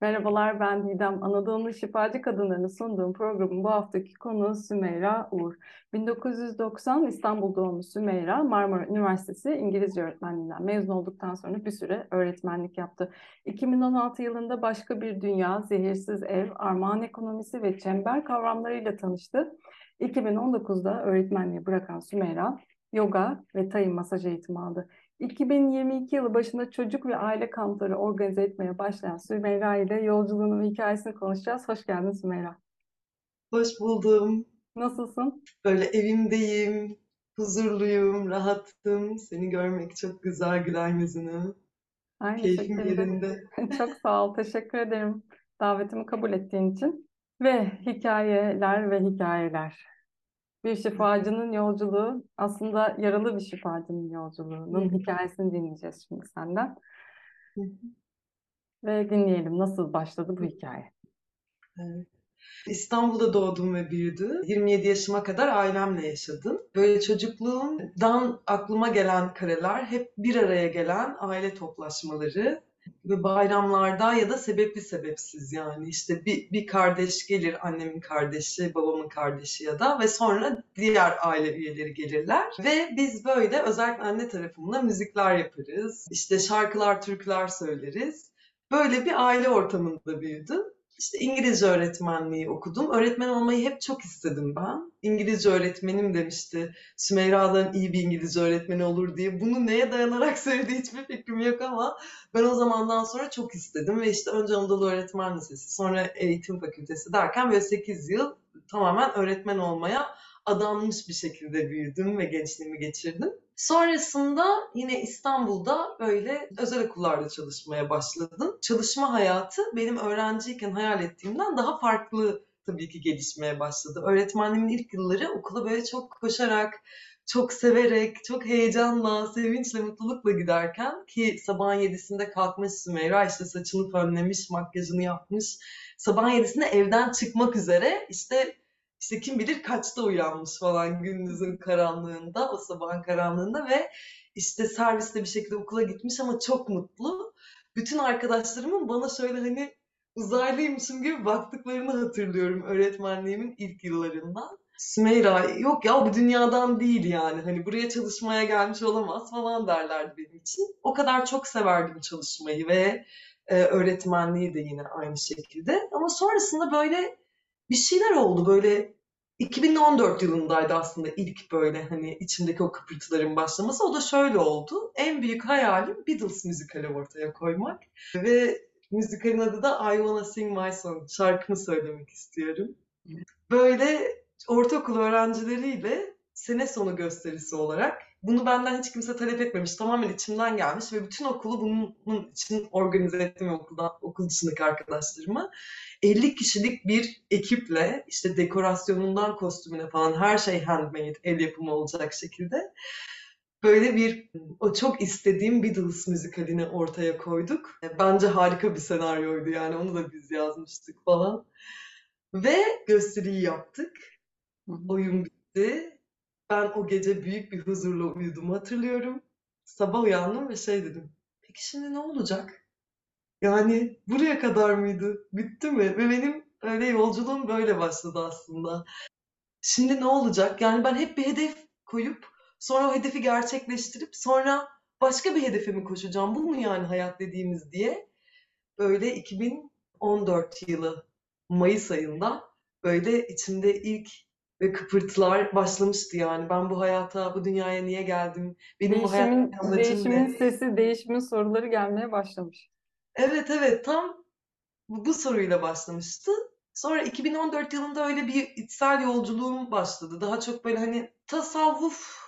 Merhabalar, ben Didem. Anadolu'nun şifacı kadınlarını sunduğum programın bu haftaki konuğu Sümeyra Uğur. 1990 İstanbul doğumlu Sümeyra, Marmara Üniversitesi İngilizce öğretmenliğinden mezun olduktan sonra bir süre öğretmenlik yaptı. 2016 yılında başka bir dünya, zehirsiz ev, armağan ekonomisi ve çember kavramlarıyla tanıştı. 2019'da öğretmenliği bırakan Sümeyra, yoga ve tay masaj eğitimi aldı. 2022 yılı başında çocuk ve aile kampları organize etmeye başlayan Sümeyra ile yolculuğunun hikayesini konuşacağız. Hoş geldin Sümeyra. Hoş buldum. Nasılsın? Böyle evimdeyim, huzurluyum, rahattım. Seni görmek çok güzel, gülen yüzünü. Aynı Keyfim şekilde. yerinde. Çok sağ ol. Teşekkür ederim davetimi kabul ettiğin için. Ve hikayeler ve hikayeler. Bir şifacının yolculuğu, aslında yaralı bir şifacının yolculuğunun hikayesini dinleyeceğiz şimdi senden. Ve dinleyelim nasıl başladı bu hikaye. Evet. İstanbul'da doğdum ve büyüdüm. 27 yaşıma kadar ailemle yaşadım. Böyle çocukluğumdan aklıma gelen kareler hep bir araya gelen aile toplaşmaları ve bayramlarda ya da sebepli sebepsiz yani. İşte bir, bir kardeş gelir annemin kardeşi babamın kardeşi ya da ve sonra diğer aile üyeleri gelirler. Ve biz böyle özellikle anne tarafımla müzikler yaparız işte şarkılar türküler söyleriz. Böyle bir aile ortamında büyüdüm. İşte İngilizce öğretmenliği okudum. Öğretmen olmayı hep çok istedim ben. İngilizce öğretmenim demişti. Sümeyra'dan iyi bir İngilizce öğretmeni olur diye. Bunu neye dayanarak söylediği hiçbir fikrim yok ama ben o zamandan sonra çok istedim. Ve işte önce Anadolu Öğretmen Lisesi, sonra Eğitim Fakültesi derken böyle 8 yıl tamamen öğretmen olmaya adanmış bir şekilde büyüdüm ve gençliğimi geçirdim. Sonrasında yine İstanbul'da böyle özel okullarda çalışmaya başladım. Çalışma hayatı benim öğrenciyken hayal ettiğimden daha farklı tabii ki gelişmeye başladı. Öğretmenliğimin ilk yılları okula böyle çok koşarak, çok severek, çok heyecanla, sevinçle, mutlulukla giderken ki sabahın yedisinde kalkmış Sümeyra işte saçını fönlemiş, makyajını yapmış. Sabahın yedisinde evden çıkmak üzere işte işte kim bilir kaçta uyanmış falan gündüzün karanlığında, o sabahın karanlığında ve işte serviste bir şekilde okula gitmiş ama çok mutlu. Bütün arkadaşlarımın bana şöyle hani uzaylıymışım gibi baktıklarını hatırlıyorum öğretmenliğimin ilk yıllarından. Sümeyra yok ya bu dünyadan değil yani hani buraya çalışmaya gelmiş olamaz falan derlerdi benim için. O kadar çok severdim çalışmayı ve e, öğretmenliği de yine aynı şekilde. Ama sonrasında böyle bir şeyler oldu böyle 2014 yılındaydı aslında ilk böyle hani içimdeki o kıpırtıların başlaması. O da şöyle oldu. En büyük hayalim Beatles müzikali ortaya koymak. Ve müzikalin adı da I Wanna Sing My Song. Şarkımı söylemek istiyorum. Böyle ortaokul öğrencileriyle sene sonu gösterisi olarak bunu benden hiç kimse talep etmemiş. Tamamen içimden gelmiş ve bütün okulu bunun için organize ettim okuldan, okul dışındaki arkadaşlarımı. 50 kişilik bir ekiple işte dekorasyonundan kostümüne falan her şey handmade, el yapımı olacak şekilde böyle bir o çok istediğim Beatles müzikalini ortaya koyduk. Bence harika bir senaryoydu yani onu da biz yazmıştık falan. Ve gösteriyi yaptık. Oyun bitti. Ben o gece büyük bir huzurla uyudum hatırlıyorum. Sabah uyandım ve şey dedim. Peki şimdi ne olacak? Yani buraya kadar mıydı? Bitti mi? Ve benim öyle yolculuğum böyle başladı aslında. Şimdi ne olacak? Yani ben hep bir hedef koyup sonra o hedefi gerçekleştirip sonra başka bir hedefe mi koşacağım? Bu mu yani hayat dediğimiz diye böyle 2014 yılı Mayıs ayında böyle içimde ilk ve kıpırtılar başlamıştı yani. Ben bu hayata, bu dünyaya niye geldim? Benim bu Değişimin, hayattaki amacım değişimin ne? sesi, değişimin soruları gelmeye başlamış. Evet evet tam bu, bu soruyla başlamıştı. Sonra 2014 yılında öyle bir içsel yolculuğum başladı. Daha çok böyle hani tasavvuf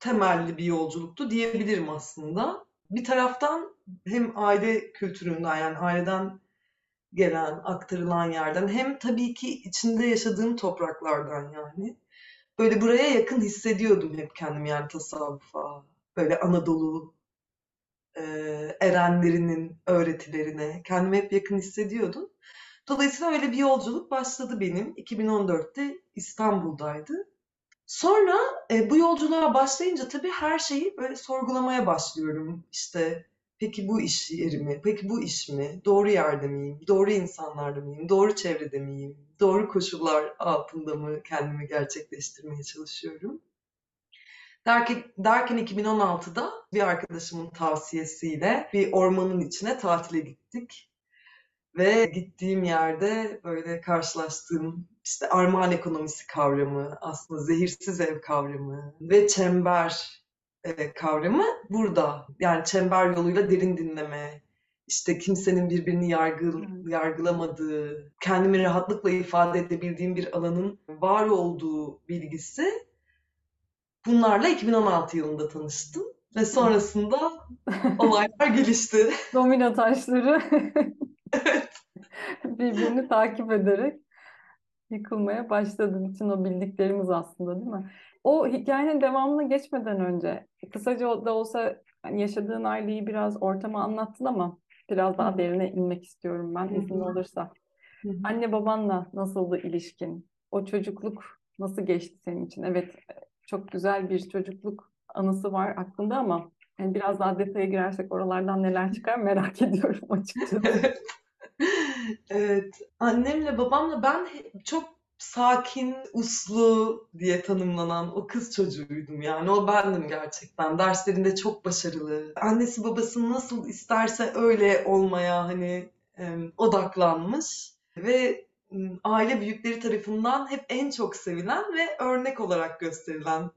temelli bir yolculuktu diyebilirim aslında. Bir taraftan hem aile kültüründen yani aileden gelen, aktarılan yerden hem tabii ki içinde yaşadığım topraklardan yani. Böyle buraya yakın hissediyordum hep kendimi yani tasavvufa, böyle Anadolu e, erenlerinin öğretilerine kendimi hep yakın hissediyordum. Dolayısıyla öyle bir yolculuk başladı benim. 2014'te İstanbul'daydı. Sonra e, bu yolculuğa başlayınca tabii her şeyi böyle sorgulamaya başlıyorum. İşte Peki bu iş yeri mi? Peki bu iş mi? Doğru yerde miyim? Doğru insanlarla mıyım? Doğru çevrede miyim? Doğru koşullar altında mı kendimi gerçekleştirmeye çalışıyorum? Derken, derken 2016'da bir arkadaşımın tavsiyesiyle bir ormanın içine tatile gittik. Ve gittiğim yerde böyle karşılaştığım işte armağan ekonomisi kavramı, aslında zehirsiz ev kavramı ve çember e, kavramı burada. Yani çember yoluyla derin dinleme, işte kimsenin birbirini yargı, yargılamadığı, kendimi rahatlıkla ifade edebildiğim bir alanın var olduğu bilgisi. Bunlarla 2016 yılında tanıştım ve sonrasında olaylar gelişti. Domino taşları birbirini takip ederek yıkılmaya başladı. Bütün o bildiklerimiz aslında değil mi? O hikayenin devamına geçmeden önce kısaca da olsa hani yaşadığın aileyi biraz ortama anlattın ama biraz daha derine inmek istiyorum ben izin olursa. Anne babanla nasıldı ilişkin? O çocukluk nasıl geçti senin için? Evet çok güzel bir çocukluk anısı var aklında ama yani biraz daha detaya girersek oralardan neler çıkar merak ediyorum açıkçası. evet, annemle babamla ben çok sakin, uslu diye tanımlanan o kız çocuğuydum yani. O bendim gerçekten. Derslerinde çok başarılı. Annesi babası nasıl isterse öyle olmaya hani odaklanmış ve aile büyükleri tarafından hep en çok sevilen ve örnek olarak gösterilen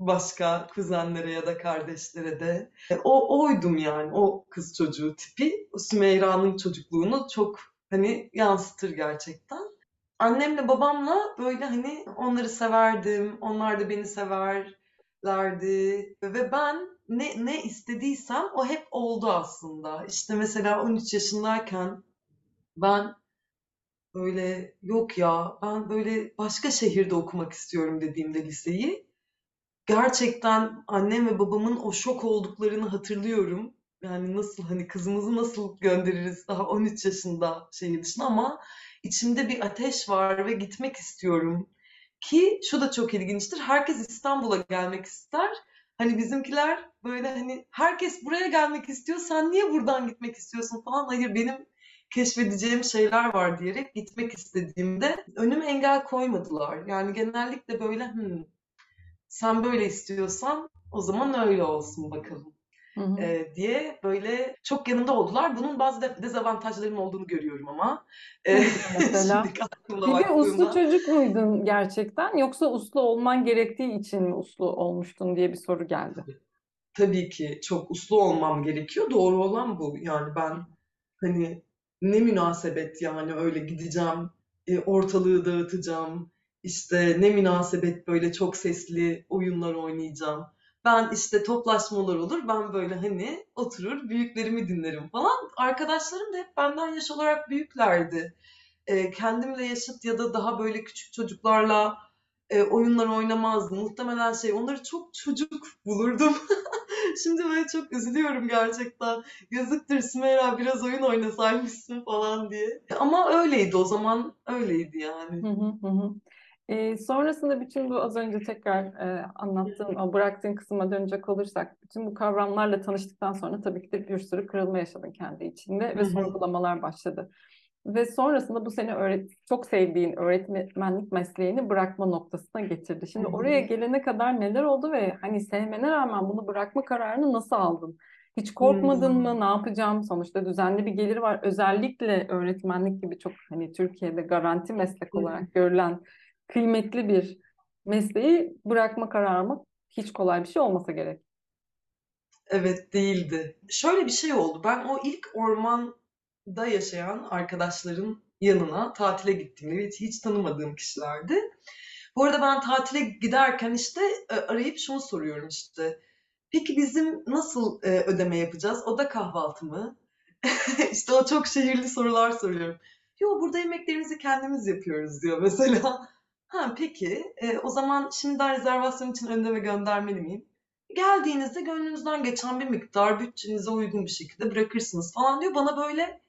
başka kuzenlere ya da kardeşlere de. E, o oydum yani o kız çocuğu tipi. Sümeyra'nın çocukluğunu çok hani yansıtır gerçekten annemle babamla böyle hani onları severdim, onlar da beni severlerdi ve ben ne ne istediysem o hep oldu aslında. İşte mesela 13 yaşındayken ben böyle yok ya ben böyle başka şehirde okumak istiyorum dediğimde liseyi gerçekten annem ve babamın o şok olduklarını hatırlıyorum. Yani nasıl hani kızımızı nasıl göndeririz daha 13 yaşında şehir dışına ama içimde bir ateş var ve gitmek istiyorum. Ki şu da çok ilginçtir. Herkes İstanbul'a gelmek ister. Hani bizimkiler böyle hani herkes buraya gelmek istiyor. Sen niye buradan gitmek istiyorsun falan. Hayır benim keşfedeceğim şeyler var diyerek gitmek istediğimde önüme engel koymadılar. Yani genellikle böyle hmm, sen böyle istiyorsan o zaman öyle olsun bakalım e, diye böyle çok yanında oldular. Bunun bazı dezavantajlarının olduğunu görüyorum ama. E, Mesela. De uslu çocuk muydun gerçekten yoksa uslu olman gerektiği için mi uslu olmuştun diye bir soru geldi. Tabii, tabii ki çok uslu olmam gerekiyor. Doğru olan bu. Yani ben hani ne münasebet yani öyle gideceğim, e, ortalığı dağıtacağım. İşte ne münasebet böyle çok sesli oyunlar oynayacağım ben işte toplaşmalar olur. Ben böyle hani oturur büyüklerimi dinlerim falan. Arkadaşlarım da hep benden yaş olarak büyüklerdi. E, kendimle yaşıt ya da daha böyle küçük çocuklarla e, oyunlar oynamazdım. Muhtemelen şey onları çok çocuk bulurdum. Şimdi böyle çok üzülüyorum gerçekten. Yazıktır Sümeyra biraz oyun oynasaymışsın falan diye. Ama öyleydi o zaman öyleydi yani. Hı hı hı. E, sonrasında bütün bu az önce tekrar e, anlattığım, o bıraktığın kısma dönecek olursak, bütün bu kavramlarla tanıştıktan sonra tabii ki de bir sürü kırılma yaşadın kendi içinde ve sorgulamalar başladı. Ve sonrasında bu seni öğret çok sevdiğin öğretmenlik mesleğini bırakma noktasına getirdi. Şimdi oraya gelene kadar neler oldu ve hani sevmene rağmen bunu bırakma kararını nasıl aldın? Hiç korkmadın mı? Ne yapacağım? Sonuçta düzenli bir gelir var. Özellikle öğretmenlik gibi çok hani Türkiye'de garanti meslek olarak görülen kıymetli bir mesleği bırakma kararı hiç kolay bir şey olmasa gerek. Evet değildi. Şöyle bir şey oldu. Ben o ilk ormanda yaşayan arkadaşların yanına tatile gittiğimde ve hiç tanımadığım kişilerdi. Bu arada ben tatile giderken işte e, arayıp şunu soruyorum işte. Peki bizim nasıl e, ödeme yapacağız? Oda kahvaltı mı? İşte o çok şehirli sorular soruyorum. Yo burada yemeklerimizi kendimiz yapıyoruz diyor mesela. Ha peki. E, o zaman şimdiden rezervasyon için ödeme göndermeli miyim? Geldiğinizde gönlünüzden geçen bir miktar bütçenize uygun bir şekilde bırakırsınız falan diyor. Bana böyle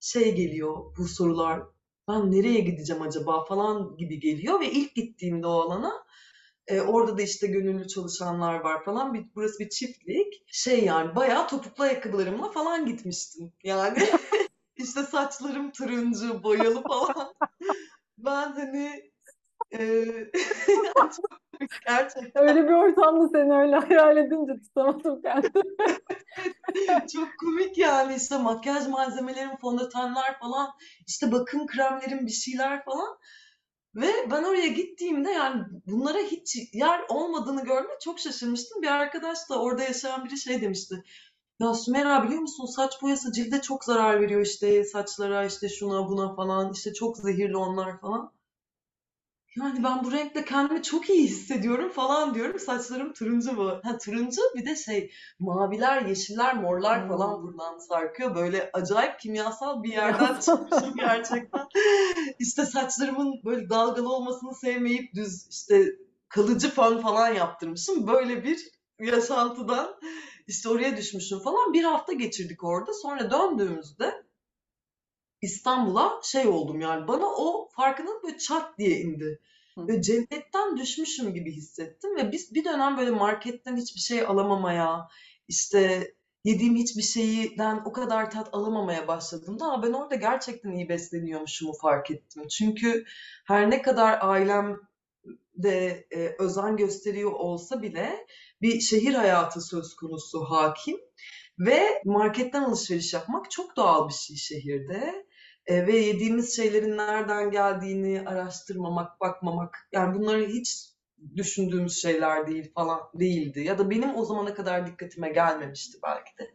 şey geliyor bu sorular. Ben nereye gideceğim acaba falan gibi geliyor ve ilk gittiğimde o alana E, orada da işte gönüllü çalışanlar var falan. Bir, burası bir çiftlik. Şey yani bayağı topuklu ayakkabılarımla falan gitmiştim. Yani işte saçlarım turuncu, boyalı falan. Ben hani gerçekten Öyle bir ortamda seni öyle hayal edince tutamadım kendimi. çok komik yani işte makyaj malzemelerim, fondötenler falan, işte bakım kremlerim, bir şeyler falan. Ve ben oraya gittiğimde yani bunlara hiç yer olmadığını görme çok şaşırmıştım. Bir arkadaş da orada yaşayan biri şey demişti. Ya Sümeyra biliyor musun saç boyası cilde çok zarar veriyor işte saçlara işte şuna buna falan işte çok zehirli onlar falan. Yani ben bu renkle kendimi çok iyi hissediyorum falan diyorum. Saçlarım turuncu bu. Ha turuncu bir de şey maviler, yeşiller, morlar falan Hmm. buradan sarkıyor. Böyle acayip kimyasal bir yerden çıkmışım gerçekten. İşte saçlarımın böyle dalgalı olmasını sevmeyip düz işte kalıcı fön falan yaptırmışım. Böyle bir yaşantıdan işte oraya düşmüşüm falan. Bir hafta geçirdik orada. Sonra döndüğümüzde İstanbul'a şey oldum yani bana o farkındalık böyle çat diye indi. Ve cennetten düşmüşüm gibi hissettim ve biz bir dönem böyle marketten hiçbir şey alamamaya, işte yediğim hiçbir şeyden o kadar tat alamamaya başladım da ben orada gerçekten iyi besleniyormuşumu fark ettim. Çünkü her ne kadar ailem de e, özen gösteriyor olsa bile bir şehir hayatı söz konusu hakim ve marketten alışveriş yapmak çok doğal bir şey şehirde. E, ve yediğimiz şeylerin nereden geldiğini araştırmamak, bakmamak yani bunları hiç düşündüğümüz şeyler değil falan değildi. Ya da benim o zamana kadar dikkatime gelmemişti belki de.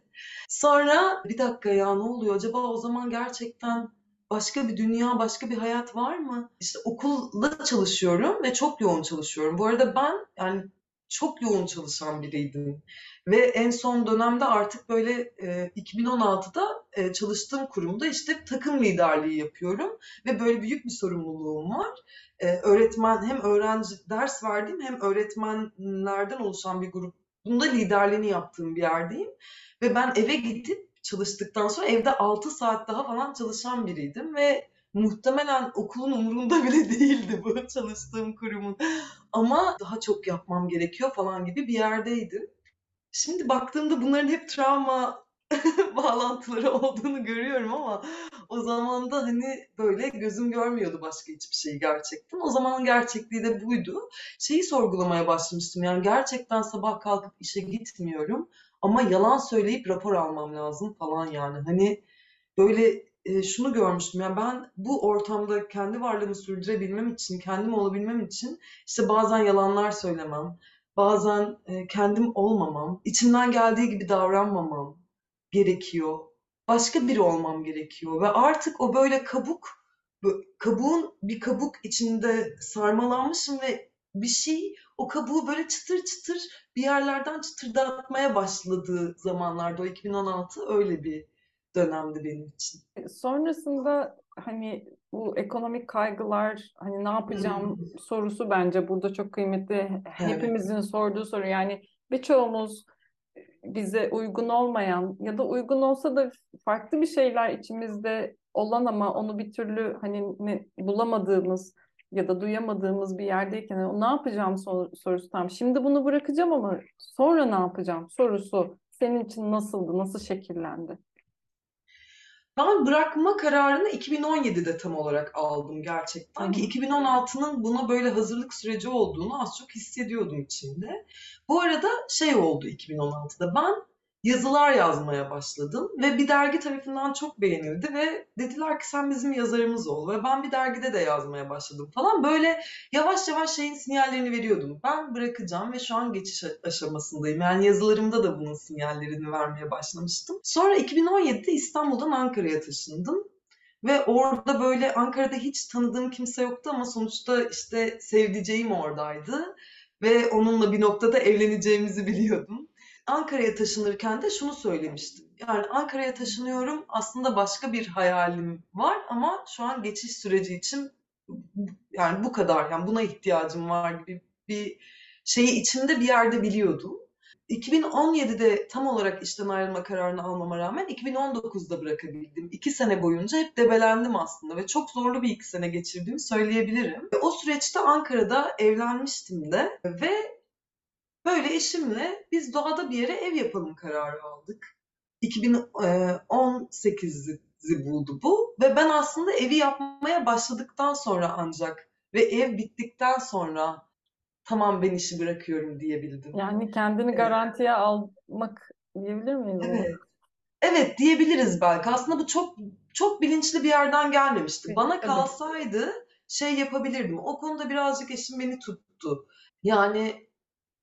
Sonra bir dakika ya ne oluyor acaba o zaman gerçekten başka bir dünya, başka bir hayat var mı? İşte okulda çalışıyorum ve çok yoğun çalışıyorum. Bu arada ben yani çok yoğun çalışan biriydim. Ve en son dönemde artık böyle e, 2016'da e, çalıştığım kurumda işte takım liderliği yapıyorum. Ve böyle büyük bir sorumluluğum var. E, öğretmen hem öğrenci ders verdiğim hem öğretmenlerden oluşan bir grubunda liderliğini yaptığım bir yerdeyim. Ve ben eve gidip çalıştıktan sonra evde 6 saat daha falan çalışan biriydim ve muhtemelen okulun umurunda bile değildi bu çalıştığım kurumun. Ama daha çok yapmam gerekiyor falan gibi bir yerdeydim. Şimdi baktığımda bunların hep travma bağlantıları olduğunu görüyorum ama o zaman da hani böyle gözüm görmüyordu başka hiçbir şeyi gerçekten. O zamanın gerçekliği de buydu. Şeyi sorgulamaya başlamıştım yani gerçekten sabah kalkıp işe gitmiyorum ama yalan söyleyip rapor almam lazım falan yani. Hani böyle e, şunu görmüştüm yani ben bu ortamda kendi varlığımı sürdürebilmem için, kendim olabilmem için işte bazen yalanlar söylemem, bazen e, kendim olmamam, içimden geldiği gibi davranmamam gerekiyor. Başka biri olmam gerekiyor ve artık o böyle kabuk, kabuğun bir kabuk içinde sarmalanmışım ve bir şey o kabuğu böyle çıtır çıtır bir yerlerden çıtırdatmaya başladığı zamanlarda o 2016 öyle bir dönemdi benim için. Sonrasında hani bu ekonomik kaygılar hani ne yapacağım sorusu bence burada çok kıymetli. Hepimizin sorduğu soru yani birçoğumuz bize uygun olmayan ya da uygun olsa da farklı bir şeyler içimizde olan ama onu bir türlü hani ne, bulamadığımız ya da duyamadığımız bir yerdeyken hani, ne yapacağım sor- sorusu tam. Şimdi bunu bırakacağım ama sonra ne yapacağım sorusu senin için nasıldı, nasıl şekillendi? Ben bırakma kararını 2017'de tam olarak aldım gerçekten ki 2016'nın buna böyle hazırlık süreci olduğunu az çok hissediyordum içimde. Bu arada şey oldu 2016'da ben yazılar yazmaya başladım ve bir dergi tarafından çok beğenildi ve dediler ki sen bizim yazarımız ol ve ben bir dergide de yazmaya başladım falan böyle yavaş yavaş şeyin sinyallerini veriyordum. Ben bırakacağım ve şu an geçiş aşamasındayım. Yani yazılarımda da bunun sinyallerini vermeye başlamıştım. Sonra 2017'de İstanbul'dan Ankara'ya taşındım. Ve orada böyle Ankara'da hiç tanıdığım kimse yoktu ama sonuçta işte sevdiceğim oradaydı. Ve onunla bir noktada evleneceğimizi biliyordum. Ankara'ya taşınırken de şunu söylemiştim. Yani Ankara'ya taşınıyorum aslında başka bir hayalim var ama şu an geçiş süreci için yani bu kadar yani buna ihtiyacım var gibi bir şeyi içimde bir yerde biliyordum. 2017'de tam olarak işten ayrılma kararını almama rağmen 2019'da bırakabildim. İki sene boyunca hep debelendim aslında ve çok zorlu bir iki sene geçirdiğimi söyleyebilirim. O süreçte Ankara'da evlenmiştim de ve böyle eşimle biz doğada bir yere ev yapalım kararı aldık. 2018'i buldu bu ve ben aslında evi yapmaya başladıktan sonra ancak ve ev bittikten sonra tamam ben işi bırakıyorum diyebildim. Yani kendini garantiye almak diyebilir miyiz? Evet. Evet diyebiliriz belki. Aslında bu çok çok bilinçli bir yerden gelmemişti. Bana kalsaydı şey yapabilirdim. O konuda birazcık eşim beni tuttu. Yani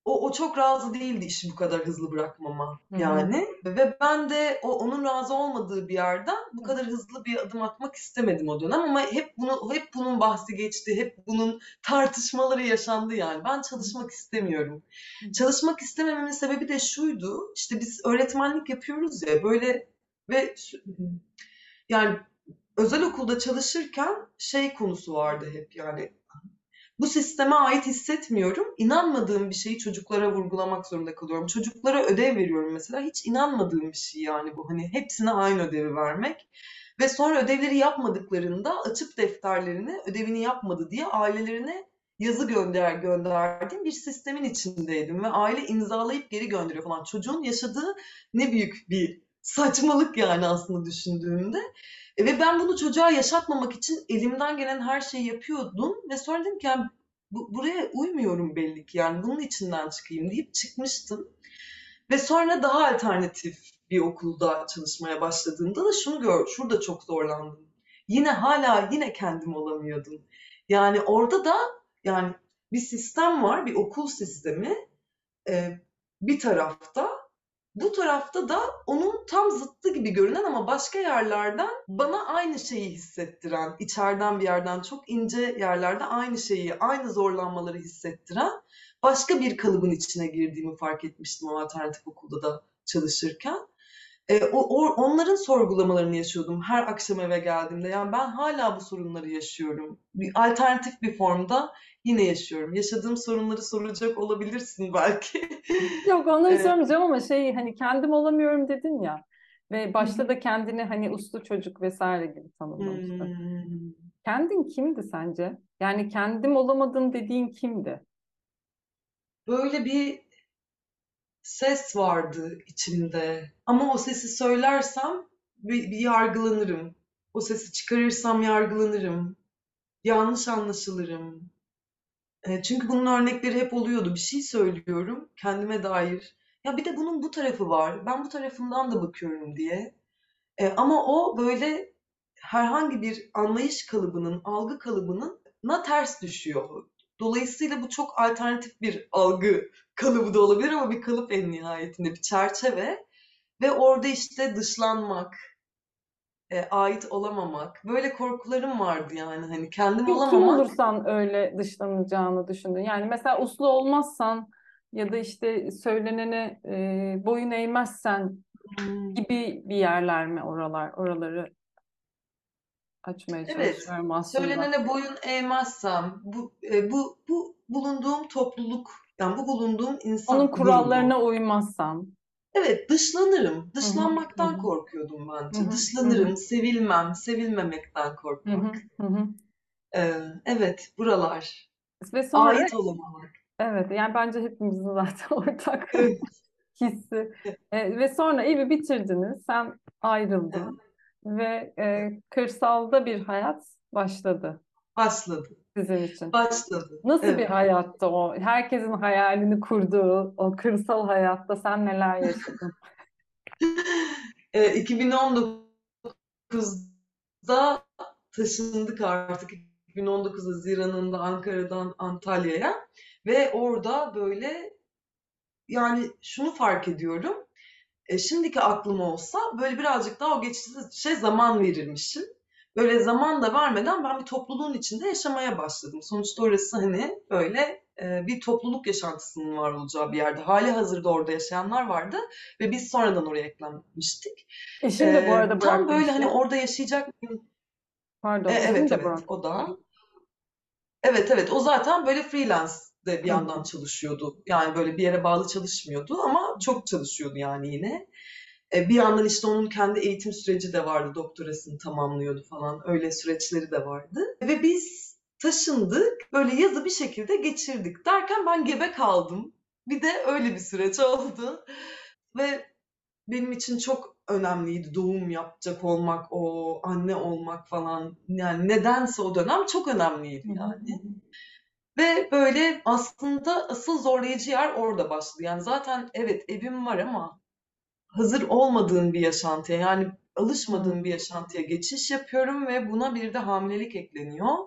o, o çok razı değildi işi bu kadar hızlı bırakmama yani. Ve ben de o, onun razı olmadığı bir yerden bu kadar hızlı bir adım atmak istemedim o dönem ama hep bunu hep bunun bahsi geçti. Hep bunun tartışmaları yaşandı yani. Ben çalışmak istemiyorum. Hı. Çalışmak istemememin sebebi de şuydu. İşte biz öğretmenlik yapıyoruz ya böyle ve yani özel okulda çalışırken şey konusu vardı hep yani bu sisteme ait hissetmiyorum. İnanmadığım bir şeyi çocuklara vurgulamak zorunda kalıyorum. Çocuklara ödev veriyorum mesela. Hiç inanmadığım bir şey yani bu. Hani hepsine aynı ödevi vermek. Ve sonra ödevleri yapmadıklarında açıp defterlerini ödevini yapmadı diye ailelerine yazı gönder gönderdiğim bir sistemin içindeydim ve aile imzalayıp geri gönderiyor falan. Çocuğun yaşadığı ne büyük bir saçmalık yani aslında düşündüğümde. E, Ve ben bunu çocuğa yaşatmamak için elimden gelen her şeyi yapıyordum ve sonra dedim ki yani bu, buraya uymuyorum belli ki yani bunun içinden çıkayım deyip çıkmıştım. Ve sonra daha alternatif bir okulda çalışmaya başladığımda da şunu gör, şurada çok zorlandım. Yine hala yine kendim olamıyordum. Yani orada da yani bir sistem var, bir okul sistemi e, bir tarafta. Bu tarafta da onun tam zıttı gibi görünen ama başka yerlerden bana aynı şeyi hissettiren, içeriden bir yerden çok ince yerlerde aynı şeyi, aynı zorlanmaları hissettiren başka bir kalıbın içine girdiğimi fark etmiştim o alternatif okulda da çalışırken. E, o, o- onların sorgulamalarını yaşıyordum her akşam eve geldiğimde. Yani ben hala bu sorunları yaşıyorum. Bir alternatif bir formda yine yaşıyorum. Yaşadığım sorunları soracak olabilirsin belki. Yok onları Evet. sormayacağım ama şey hani kendim olamıyorum dedin ya ve başta da kendini hani uslu çocuk vesaire gibi tanımlamıştın. Hmm. Kendin kimdi sence? Yani kendim olamadım dediğin kimdi? Böyle bir ses vardı içimde. Ama o sesi söylersem bir, bir yargılanırım. O sesi çıkarırsam yargılanırım. Yanlış anlaşılırım. E, çünkü bunun örnekleri hep oluyordu. Bir şey söylüyorum kendime dair. Ya bir de bunun bu tarafı var. Ben bu tarafından da bakıyorum diye. E, ama o böyle herhangi bir anlayış kalıbının, algı kalıbının na ters düşüyor. Dolayısıyla bu çok alternatif bir algı kalıbı da olabilir ama bir kalıp en nihayetinde bir çerçeve ve orada işte dışlanmak, e, ait olamamak böyle korkularım vardı yani hani kendim Kim, kim olamamak. olursan öyle dışlanacağını düşündün. Yani mesela uslu olmazsan ya da işte söylenene e, boyun eğmezsen Hmm. gibi bir yerler mi oralar? Oraları açmaya Evet, çalışıyorum aslında. söylenene boyun eğmezsem bu e, bu bu bulunduğum topluluk yani bu bulunduğum insan Onun kurallarına uymazsam. Evet, dışlanırım. Hı, Dışlanmaktan hı hı. korkuyordum bence. hı, hı Dışlanırım, hı, sevilmem, sevilmemekten hı korkmak. hı, hı hı. Ee, evet, buralar. Ve sonra Ait olamamak. evet yani bence hepimizin zaten ortak Evet, hissi. E, ve sonra evi bitirdiniz, sen ayrıldın ve e, kırsalda bir hayat başladı başladı. sizin için. Başladı. Nasıl bir Evet. hayattı o? Herkesin hayalini kurduğu o kırsal hayatta sen neler yaşadın? Ee, 2019'da taşındık artık. 2019 Haziran'ında Ankara'dan Antalya'ya ve orada böyle yani şunu fark ediyorum. E, şimdiki aklım olsa böyle birazcık daha o geçişe zaman verirmişim. Böyle zaman da vermeden ben bir topluluğun içinde yaşamaya başladım. Sonuçta orası hani böyle e, bir topluluk yaşantısının var olacağı bir yerde. Hali hazırda orada yaşayanlar vardı ve biz sonradan oraya eklenmiştik. Eşin de bu E, arada tam böyle hani orada yaşayacak mıyım? Pardon, E, evet evet o da. Evet evet o zaten böyle freelance de bir yandan çalışıyordu. Yani böyle bir yere bağlı çalışmıyordu ama çok çalışıyordu yani yine. E, bir yandan işte onun kendi eğitim süreci de vardı. Doktorasını tamamlıyordu falan. Öyle süreçleri de vardı. Ve biz taşındık. Böyle yazı bir şekilde geçirdik. Derken ben gebe kaldım. Bir de öyle bir süreç oldu. Ve benim için çok önemliydi doğum yapacak olmak, o anne olmak falan. Yani nedense o dönem çok önemliydi yani. Ve böyle aslında asıl zorlayıcı yer orada başladı. Yani zaten evet evim var ama hazır olmadığım bir yaşantıya yani alışmadığım bir yaşantıya geçiş yapıyorum ve buna bir de hamilelik ekleniyor.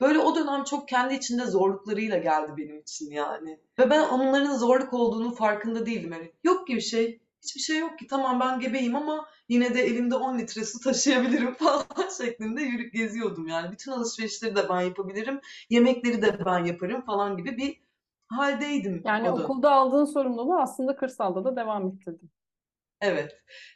Böyle o dönem çok kendi içinde zorluklarıyla geldi benim için yani. Ve ben onların zorluk olduğunu farkında değildim. Yani yok ki bir şey, hiçbir şey yok ki. Tamam ben gebeyim ama yine de elimde 10 litre su taşıyabilirim falan şeklinde yürüp geziyordum yani. Bütün alışverişleri de ben yapabilirim, yemekleri de ben yaparım falan gibi bir haldeydim Yani okulda aldığın sorumluluğu aslında kırsalda da devam ettirdin. Evet.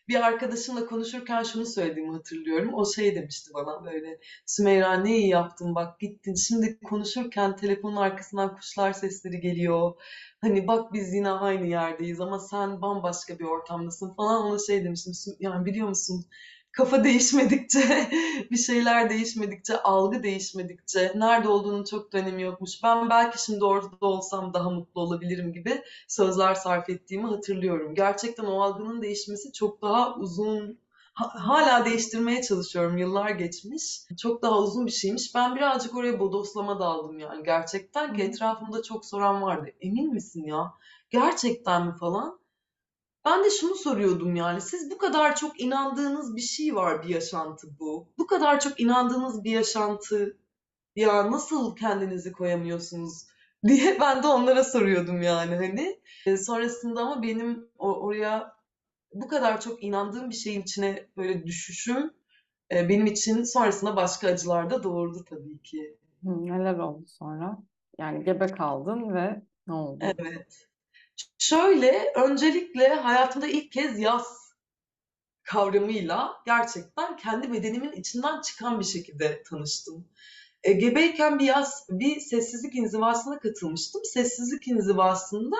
Bir arkadaşımla konuşurken şunu söylediğimi hatırlıyorum. O şey demişti bana böyle Sümeyra ne iyi yaptın bak gittin. Şimdi konuşurken telefonun arkasından kuşlar sesleri geliyor. Hani bak biz yine aynı yerdeyiz ama sen bambaşka bir ortamdasın falan. Ona şey demiştim. Yani biliyor musun kafa değişmedikçe, bir şeyler değişmedikçe, algı değişmedikçe, nerede olduğunun çok da önemi yokmuş. Ben belki şimdi orada olsam daha mutlu olabilirim gibi sözler sarf ettiğimi hatırlıyorum. Gerçekten o algının değişmesi çok daha uzun, hala değiştirmeye çalışıyorum. Yıllar geçmiş. Çok daha uzun bir şeymiş. Ben birazcık oraya bodoslama daldım yani gerçekten ki etrafımda çok soran vardı. Emin misin ya? Gerçekten mi falan? Ben de şunu soruyordum yani siz bu kadar çok inandığınız bir şey var bir yaşantı bu. Bu kadar çok inandığınız bir yaşantı ya nasıl kendinizi koyamıyorsunuz diye ben de onlara soruyordum yani hani. E, sonrasında ama benim oraya bu kadar çok inandığım bir şeyin içine böyle düşüşüm e, benim için sonrasında başka acılar da doğurdu tabii ki. neler oldu sonra? Yani gebe kaldın ve ne oldu? Evet. Şöyle, öncelikle hayatımda ilk kez yaz kavramıyla gerçekten kendi bedenimin içinden çıkan bir şekilde tanıştım. E, gebeyken bir yaz, bir sessizlik inzivasına katılmıştım. Sessizlik inzivasında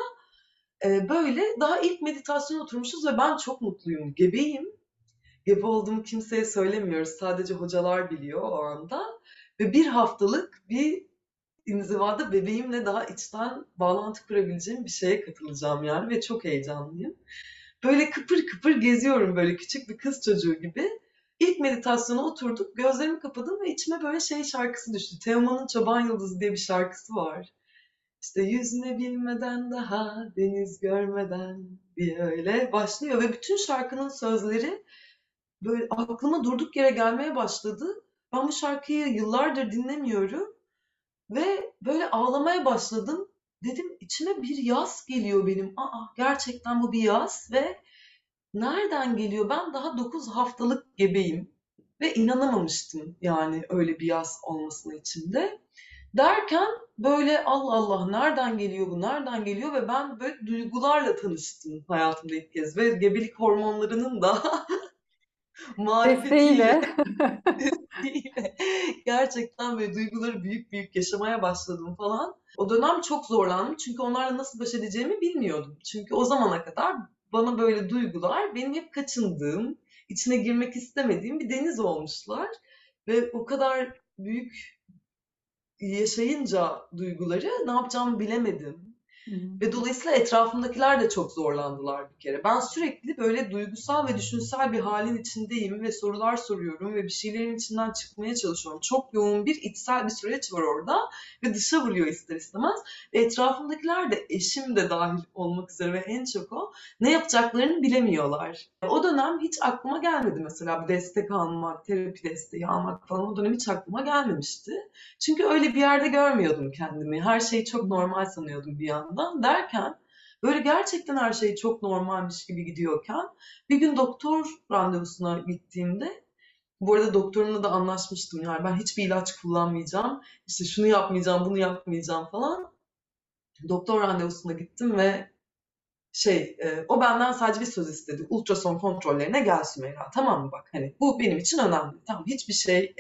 e, böyle daha ilk meditasyon oturmuşuz ve ben çok mutluyum. Gebeyim. Gebe olduğumu kimseye söylemiyoruz. Sadece hocalar biliyor o anda. Ve bir haftalık bir inzivada bebeğimle daha içten bağlantı kurabileceğim bir şeye katılacağım yani ve çok heyecanlıyım. Böyle kıpır kıpır geziyorum böyle küçük bir kız çocuğu gibi. İlk meditasyona oturduk, gözlerimi kapadım ve içime böyle şey şarkısı düştü. Teoman'ın Çoban Yıldızı diye bir şarkısı var. İşte yüzüne bilmeden daha deniz görmeden diye öyle başlıyor ve bütün şarkının sözleri böyle aklıma durduk yere gelmeye başladı. Ben bu şarkıyı yıllardır dinlemiyorum ve böyle ağlamaya başladım. Dedim içime bir yaz geliyor benim. Aa gerçekten bu bir yaz ve nereden geliyor? Ben daha 9 haftalık gebeyim ve inanamamıştım yani öyle bir yaz olmasına içinde. Derken böyle Allah Allah nereden geliyor bu, nereden geliyor ve ben böyle duygularla tanıştım hayatımda ilk kez ve gebelik hormonlarının da marifetiyle gerçekten böyle duyguları büyük büyük yaşamaya başladım falan. O dönem çok zorlandım çünkü onlarla nasıl baş edeceğimi bilmiyordum. Çünkü o zamana kadar bana böyle duygular benim hep kaçındığım, içine girmek istemediğim bir deniz olmuşlar. Ve o kadar büyük yaşayınca duyguları ne yapacağımı bilemedim. Ve dolayısıyla etrafımdakiler de çok zorlandılar bir kere. Ben sürekli böyle duygusal ve düşünsel bir halin içindeyim ve sorular soruyorum ve bir şeylerin içinden çıkmaya çalışıyorum. Çok yoğun bir içsel bir süreç var orada ve dışa vuruyor ister istemez. Ve etrafımdakiler de eşim de dahil olmak üzere ve en çok o ne yapacaklarını bilemiyorlar. O dönem hiç aklıma gelmedi mesela bir destek almak, terapi desteği almak falan o dönem hiç aklıma gelmemişti. Çünkü öyle bir yerde görmüyordum kendimi. Her şeyi çok normal sanıyordum bir yandan yandan derken böyle gerçekten her şey çok normalmiş gibi gidiyorken bir gün doktor randevusuna gittiğimde bu arada doktorumla da anlaşmıştım. Yani ben hiçbir ilaç kullanmayacağım işte şunu yapmayacağım bunu yapmayacağım falan. Doktor randevusuna gittim ve şey e, o benden sadece bir söz istedi. Ultrason kontrollerine gel Sümeyra tamam mı? Bak hani bu benim için önemli. Tamam hiçbir şey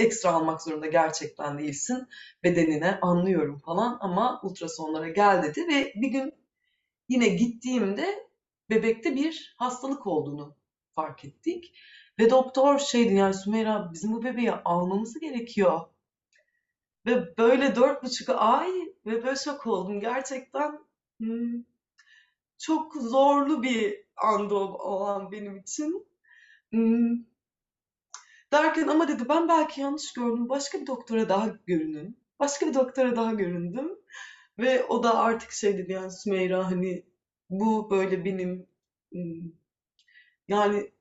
ekstra almak zorunda gerçekten değilsin bedenine anlıyorum falan ama ultrasonlara gel dedi ve bir gün yine gittiğimde bebekte bir hastalık olduğunu fark ettik. Ve doktor şeydi yani Sümeyra bizim bu bebeği almamız gerekiyor. Ve böyle dört buçuk ay ve böyle şok oldum. Gerçekten hmm, çok zorlu bir andı o, o an benim için. Hmm. Derken ama dedi ben belki yanlış gördüm. Başka bir doktora daha görünün. Başka bir doktora daha göründüm. Ve o da artık şey dedi yani Sümeyra hani bu böyle benim yani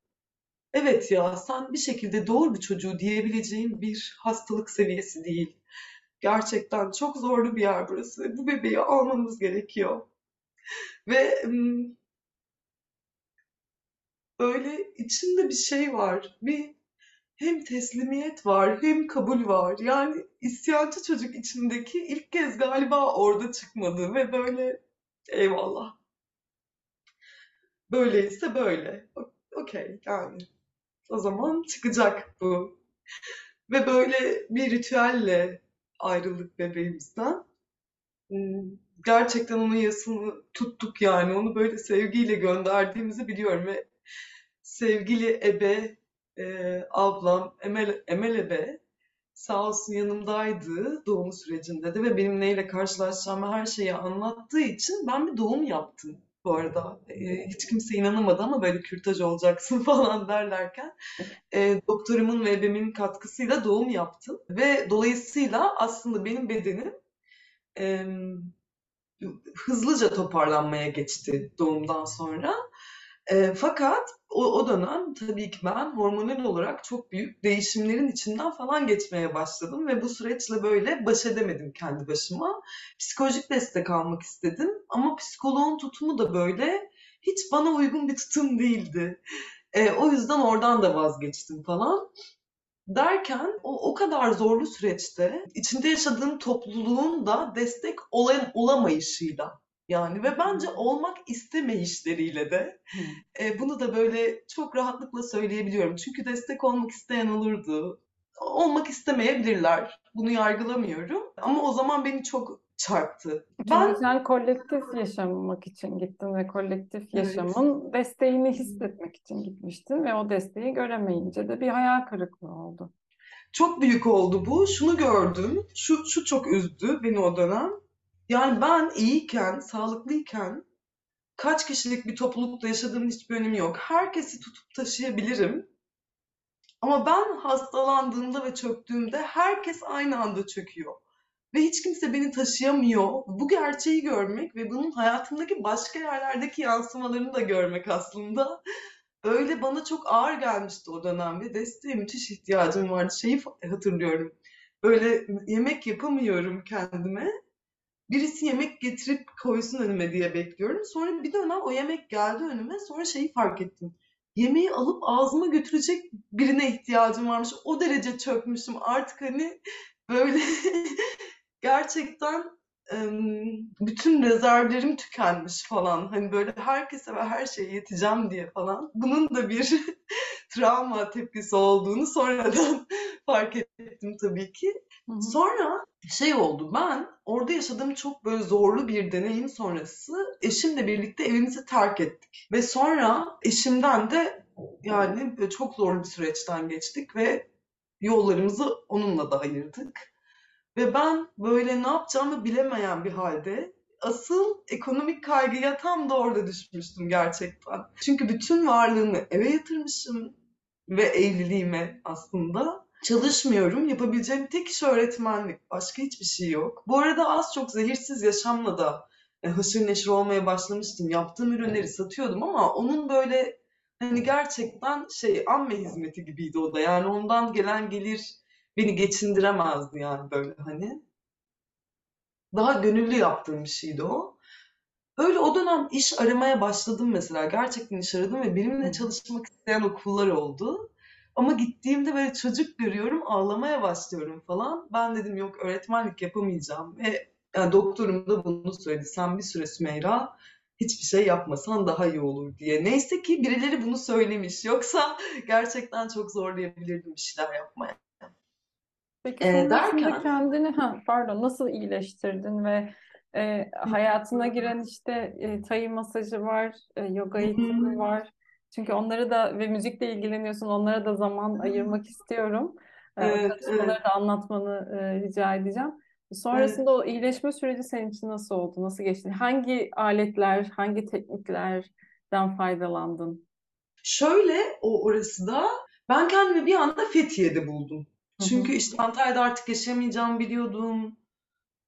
evet ya sen bir şekilde doğru bir çocuğu diyebileceğin bir hastalık seviyesi değil. Gerçekten çok zorlu bir yer burası. Bu bebeği almamız gerekiyor. Ve böyle içinde bir şey var. Bir hem teslimiyet var hem kabul var. Yani isyancı çocuk içindeki ilk kez galiba orada çıkmadı ve böyle eyvallah. Böyleyse böyle. Okey yani. O zaman çıkacak bu. Ve böyle bir ritüelle ayrıldık bebeğimizden. Hmm, gerçekten onun yasını tuttuk yani. Onu böyle sevgiyle gönderdiğimizi biliyorum ve sevgili ebe, e, ablam Emel, Emel ebe sağ olsun yanımdaydı doğum sürecinde de ve benim neyle karşılaşacağımı her şeyi anlattığı için ben bir doğum yaptım bu arada. E, hiç kimse inanamadı ama böyle kürtaj olacaksın falan derlerken e, doktorumun ve ebemin katkısıyla doğum yaptım. Ve dolayısıyla aslında benim bedenim e, hızlıca toparlanmaya geçti doğumdan sonra. E, fakat o, o dönem tabii ki ben hormonal olarak çok büyük değişimlerin içinden falan geçmeye başladım ve bu süreçle böyle baş edemedim kendi başıma. Psikolojik destek almak istedim ama psikoloğun tutumu da böyle hiç bana uygun bir tutum değildi. E, o yüzden oradan da vazgeçtim falan. Derken o, o kadar zorlu süreçte içinde yaşadığım topluluğun da destek olan, olamayışıyla yani ve bence olmak istemeyişleriyle de e, bunu da böyle çok rahatlıkla söyleyebiliyorum. Çünkü destek olmak isteyen olurdu. Olmak istemeyebilirler. Bunu yargılamıyorum. Ama o zaman beni çok çarptı. Ben sen kolektif yaşamak için gittin ve kolektif yaşamın evet. desteğini hissetmek için gitmiştin ve o desteği göremeyince de bir hayal kırıklığı oldu. Çok büyük oldu bu. Şunu gördüm. Şu şu çok üzdü beni o dönem. Yani ben iyiyken, sağlıklıyken kaç kişilik bir toplulukta yaşadığımın hiçbir önemi yok. Herkesi tutup taşıyabilirim. Ama ben hastalandığımda ve çöktüğümde herkes aynı anda çöküyor. Ve hiç kimse beni taşıyamıyor. Bu gerçeği görmek ve bunun hayatımdaki başka yerlerdeki yansımalarını da görmek aslında öyle bana çok ağır gelmişti o dönem ve desteğe müthiş ihtiyacım vardı. Şeyi hatırlıyorum. Böyle yemek yapamıyorum kendime birisi yemek getirip koysun önüme diye bekliyorum. Sonra bir dönem o yemek geldi önüme. Sonra şeyi fark ettim. Yemeği alıp ağzıma götürecek birine ihtiyacım varmış. O derece çökmüşüm. Artık hani böyle gerçekten bütün rezervlerim tükenmiş falan. Hani böyle herkese ve her şeye yeteceğim diye falan. Bunun da bir travma tepkisi olduğunu sonradan fark ettim tabii ki. Sonra şey oldu ben orada yaşadığım çok böyle zorlu bir deneyim sonrası eşimle birlikte evimizi terk ettik. Ve sonra eşimden de yani çok zorlu bir süreçten geçtik ve yollarımızı onunla da ayırdık. Ve ben böyle ne yapacağımı bilemeyen bir halde asıl ekonomik kaygıya tam da orada düşmüştüm gerçekten. Çünkü bütün varlığımı eve yatırmışım ve evliliğime aslında. Çalışmıyorum. Yapabileceğim tek iş öğretmenlik. Başka hiçbir şey yok. Bu arada az çok zehirsiz yaşamla da e, haşır neşir olmaya başlamıştım. Yaptığım ürünleri satıyordum ama onun böyle hani gerçekten şey amme hizmeti gibiydi o da. Yani ondan gelen gelir beni geçindiremezdi yani böyle hani. Daha gönüllü yaptığım bir şeydi o. Öyle o dönem iş aramaya başladım mesela. Gerçekten iş aradım ve benimle çalışmak isteyen okullar oldu. Ama gittiğimde böyle çocuk görüyorum, ağlamaya başlıyorum falan. Ben dedim yok öğretmenlik yapamayacağım. Ve yani doktorum da bunu söyledi. Sen bir süre Sümeyra hiçbir şey yapmasan daha iyi olur diye. Neyse ki birileri bunu söylemiş. Yoksa gerçekten çok zorlayabilirdim bir şeyler yapmaya. Peki E, sonrasında derken kendini ha pardon nasıl iyileştirdin ve e, hayatına giren işte e, Thai masajı var, e, yoga eğitimi var. Çünkü onları da ve müzikle ilgileniyorsun, onlara da zaman ayırmak istiyorum. E, o evet, evet, çalışmaları da anlatmanı e, rica edeceğim. Sonrasında evet. o iyileşme süreci senin için nasıl oldu? Nasıl geçti? Hangi aletler, hangi tekniklerden faydalandın? Şöyle o orası da ben kendimi bir anda Fethiye'de buldum. Çünkü işte Antalya'da artık yaşayamayacağımı biliyordum.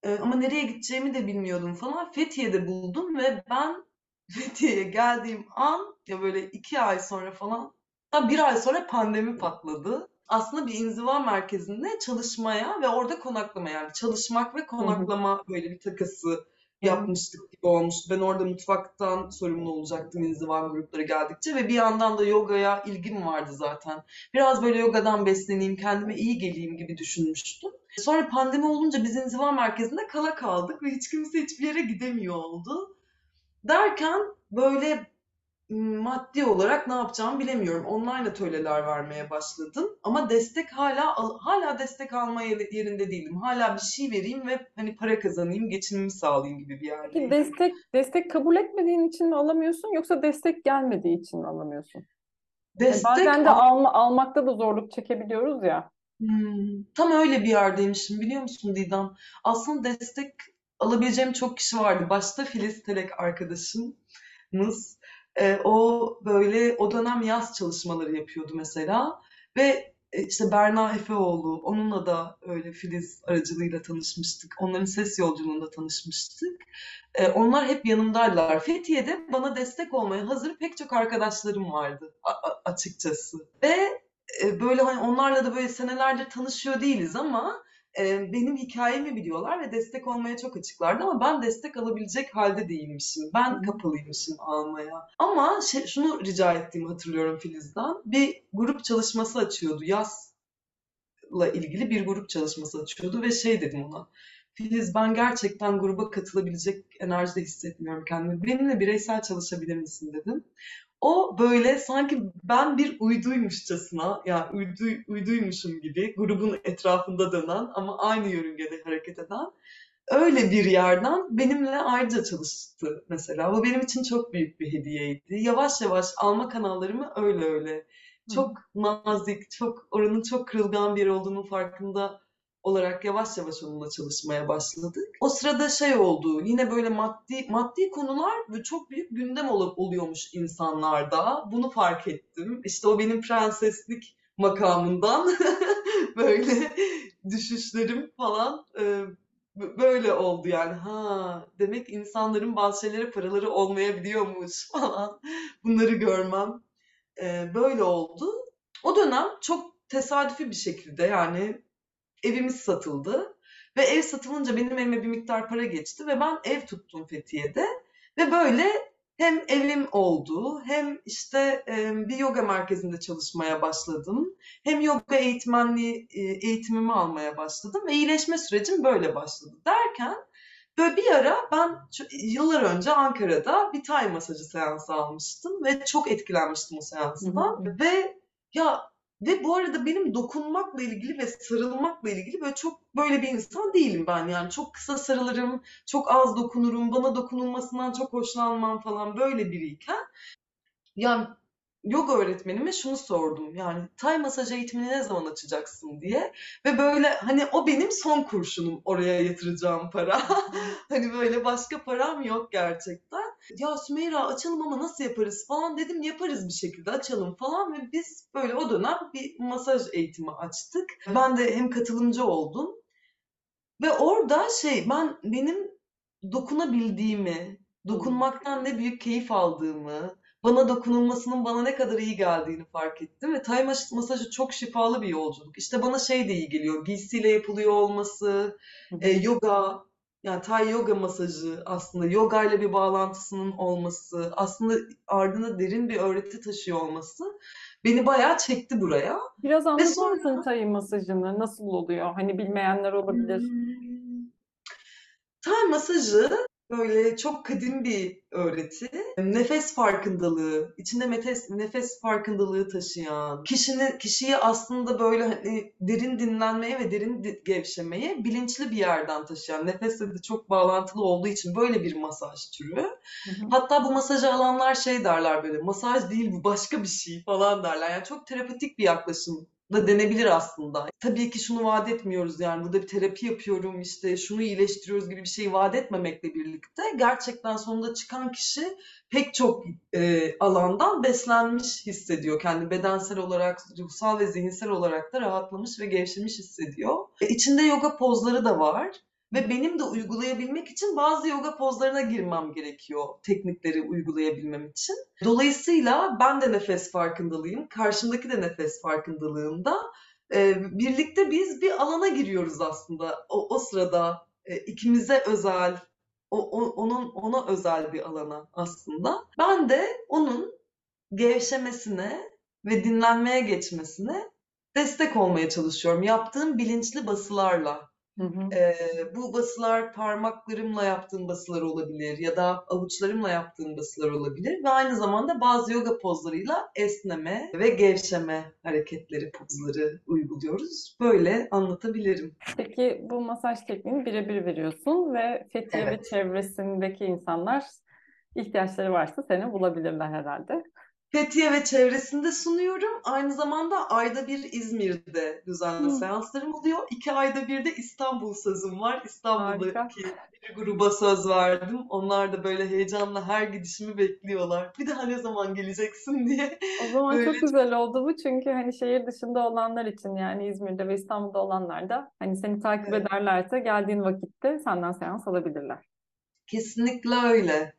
Ee, ama nereye gideceğimi de bilmiyordum falan. Fethiye'de buldum ve ben Fethiye'ye geldiğim an ya böyle iki ay sonra falan hatta bir ay sonra pandemi patladı. Aslında bir inziva merkezinde çalışmaya ve orada konaklamaya yani çalışmak ve konaklama böyle bir takası yapmıştık gibi olmuştu. Ben orada mutfaktan sorumlu olacaktım inziva grupları geldikçe ve bir yandan da yogaya ilgim vardı zaten. Biraz böyle yogadan besleneyim, kendime iyi geleyim gibi düşünmüştüm. Sonra pandemi olunca biz inziva merkezinde kala kaldık ve hiç kimse hiçbir yere gidemiyor oldu. Derken böyle maddi olarak ne yapacağımı bilemiyorum. Online atölyeler vermeye başladım. Ama destek hala hala destek alma yerinde değilim. Hala bir şey vereyim ve hani para kazanayım, geçimimi sağlayayım gibi bir yerdeyim. destek destek kabul etmediğin için mi alamıyorsun yoksa destek gelmediği için mi alamıyorsun? Yani Destek bazen de al- alma, almakta da zorluk çekebiliyoruz ya. Hmm, tam öyle bir yerdeymişim biliyor musun Didem? Aslında destek alabileceğim çok kişi vardı. Başta Filiz Telek arkadaşımız. E, o böyle o dönem yaz çalışmaları yapıyordu mesela. Ve e, işte Berna Efeoğlu, onunla da öyle Filiz aracılığıyla tanışmıştık. Onların ses yolculuğunda tanışmıştık. E, onlar hep yanımdaydılar. Fethiye'de bana destek olmaya hazır pek çok arkadaşlarım vardı açıkçası. Ve e, böyle hani onlarla da böyle senelerdir tanışıyor değiliz ama e, benim hikayemi biliyorlar ve destek olmaya çok açıklardı ama ben destek alabilecek halde değilmişim. Ben hı. kapalıymışım almaya. Ama şey, şunu rica ettiğimi hatırlıyorum Filiz'den. Bir grup çalışması açıyordu. Yazla ilgili bir grup çalışması açıyordu ve şey dedim ona. Filiz ben gerçekten gruba katılabilecek enerjide hissetmiyorum kendimi. Benimle bireysel çalışabilir misin dedim. O böyle sanki ben bir uyduymuşçasına, yani uydu, uyduymuşum gibi grubun etrafında dönen ama aynı yörüngede hareket eden öyle bir yerden benimle ayrıca çalıştı mesela. Bu benim için çok büyük bir hediyeydi. Yavaş yavaş alma kanallarımı öyle öyle çok nazik, çok oranın çok kırılgan bir olduğunun farkında olarak yavaş yavaş onunla çalışmaya başladık. O sırada şey oldu, yine böyle maddi maddi konular böyle çok büyük gündem ol- oluyormuş insanlarda. Bunu fark ettim. İşte o benim prenseslik makamından böyle düşüşlerim falan e, böyle oldu yani. Ha, demek insanların bazı paraları olmayabiliyormuş falan. Bunları görmem e, böyle oldu. O dönem çok tesadüfi bir şekilde yani evimiz satıldı. Ve ev satılınca benim elime bir miktar para geçti ve ben ev tuttum Fethiye'de. Ve böyle hem evim oldu hem işte bir yoga merkezinde çalışmaya başladım. Hem yoga eğitmenliği eğitimimi almaya başladım ve iyileşme sürecim böyle başladı. Derken böyle bir ara ben yıllar önce Ankara'da bir Thai masajı seansı almıştım ve çok etkilenmiştim o Hı hı seanstan. hı. Ve ya ve bu arada benim dokunmakla ilgili ve sarılmakla ilgili böyle çok böyle bir insan değilim ben. Yani çok kısa sarılırım, çok az dokunurum, bana dokunulmasından çok hoşlanmam falan böyle biriyken yani yoga öğretmenime şunu sordum. Yani Tay masaj eğitimini ne zaman açacaksın diye. Ve böyle hani o benim son kurşunum oraya yatıracağım para. Hani böyle başka param yok gerçekten. Ya Sümeyra açalım ama nasıl yaparız falan dedim. Yaparız bir şekilde açalım falan ve biz böyle o dönem bir masaj eğitimi açtık. Ben de hem katılımcı oldum ve orada şey ben benim dokunabildiğimi, dokunmaktan ne büyük keyif aldığımı, bana dokunulmasının bana ne kadar iyi geldiğini fark ettim ve Tay mas- masajı çok şifalı bir yolculuk. İşte bana şey de iyi geliyor, giysiyle yapılıyor olması, e, yoga, yani Tay yoga masajı aslında yoga ile bir bağlantısının olması, aslında ardında derin bir öğreti taşıyor olması beni bayağı çekti buraya. Biraz anlatır sonra mısın Thai masajını? Nasıl oluyor? Hani bilmeyenler olabilir. hmm, Tay masajı Böyle çok kadim bir öğreti. Nefes farkındalığı, içinde nefes, nefes farkındalığı taşıyan, kişinin kişiyi aslında böyle hani derin dinlenmeye ve derin gevşemeye bilinçli bir yerden taşıyan, nefesle de çok bağlantılı olduğu için böyle bir masaj türü. Hı hı. Hatta bu masajı alanlar şey derler böyle, masaj değil bu başka bir şey falan derler. Yani çok terapetik bir yaklaşım da denebilir aslında. Tabii ki şunu vaat etmiyoruz yani burada bir terapi yapıyorum işte şunu iyileştiriyoruz gibi bir şey vaat etmemekle birlikte gerçekten sonunda çıkan kişi pek çok e, alandan beslenmiş hissediyor. Kendi bedensel olarak, ruhsal ve zihinsel olarak da rahatlamış ve gevşemiş hissediyor. E, içinde yoga pozları da var. Ve benim de uygulayabilmek için bazı yoga pozlarına girmem gerekiyor teknikleri uygulayabilmem için. Dolayısıyla ben de nefes farkındalıyım, karşımdaki de nefes farkındalığında. Ee, birlikte biz bir alana giriyoruz aslında. O, o sırada e, ikimize özel, o, o- onun ona özel bir alana aslında. Ben de onun gevşemesine ve dinlenmeye geçmesine destek olmaya çalışıyorum. Yaptığım bilinçli basılarla. Hı hı. Ee, bu basılar parmaklarımla yaptığım basılar olabilir ya da avuçlarımla yaptığım basılar olabilir ve aynı zamanda bazı yoga pozlarıyla esneme ve gevşeme hareketleri, pozları uyguluyoruz. Böyle anlatabilirim. Peki bu masaj tekniğini birebir veriyorsun ve Fethiye ve Evet. çevresindeki insanlar ihtiyaçları varsa seni bulabilirler herhalde. Fethiye ve çevresinde sunuyorum. Aynı zamanda ayda bir İzmir'de düzenli Hı. seanslarım oluyor. İki ayda bir de İstanbul sözüm var. Harika. İstanbul'daki bir gruba söz verdim. Onlar da böyle heyecanla her gidişimi bekliyorlar. Bir daha ne zaman geleceksin diye. O zaman Böyle çok güzel oldu bu çünkü hani şehir dışında olanlar için yani İzmir'de ve İstanbul'da olanlar da hani seni takip Evet, ederlerse geldiğin vakitte senden seans alabilirler. kesinlikle öyle.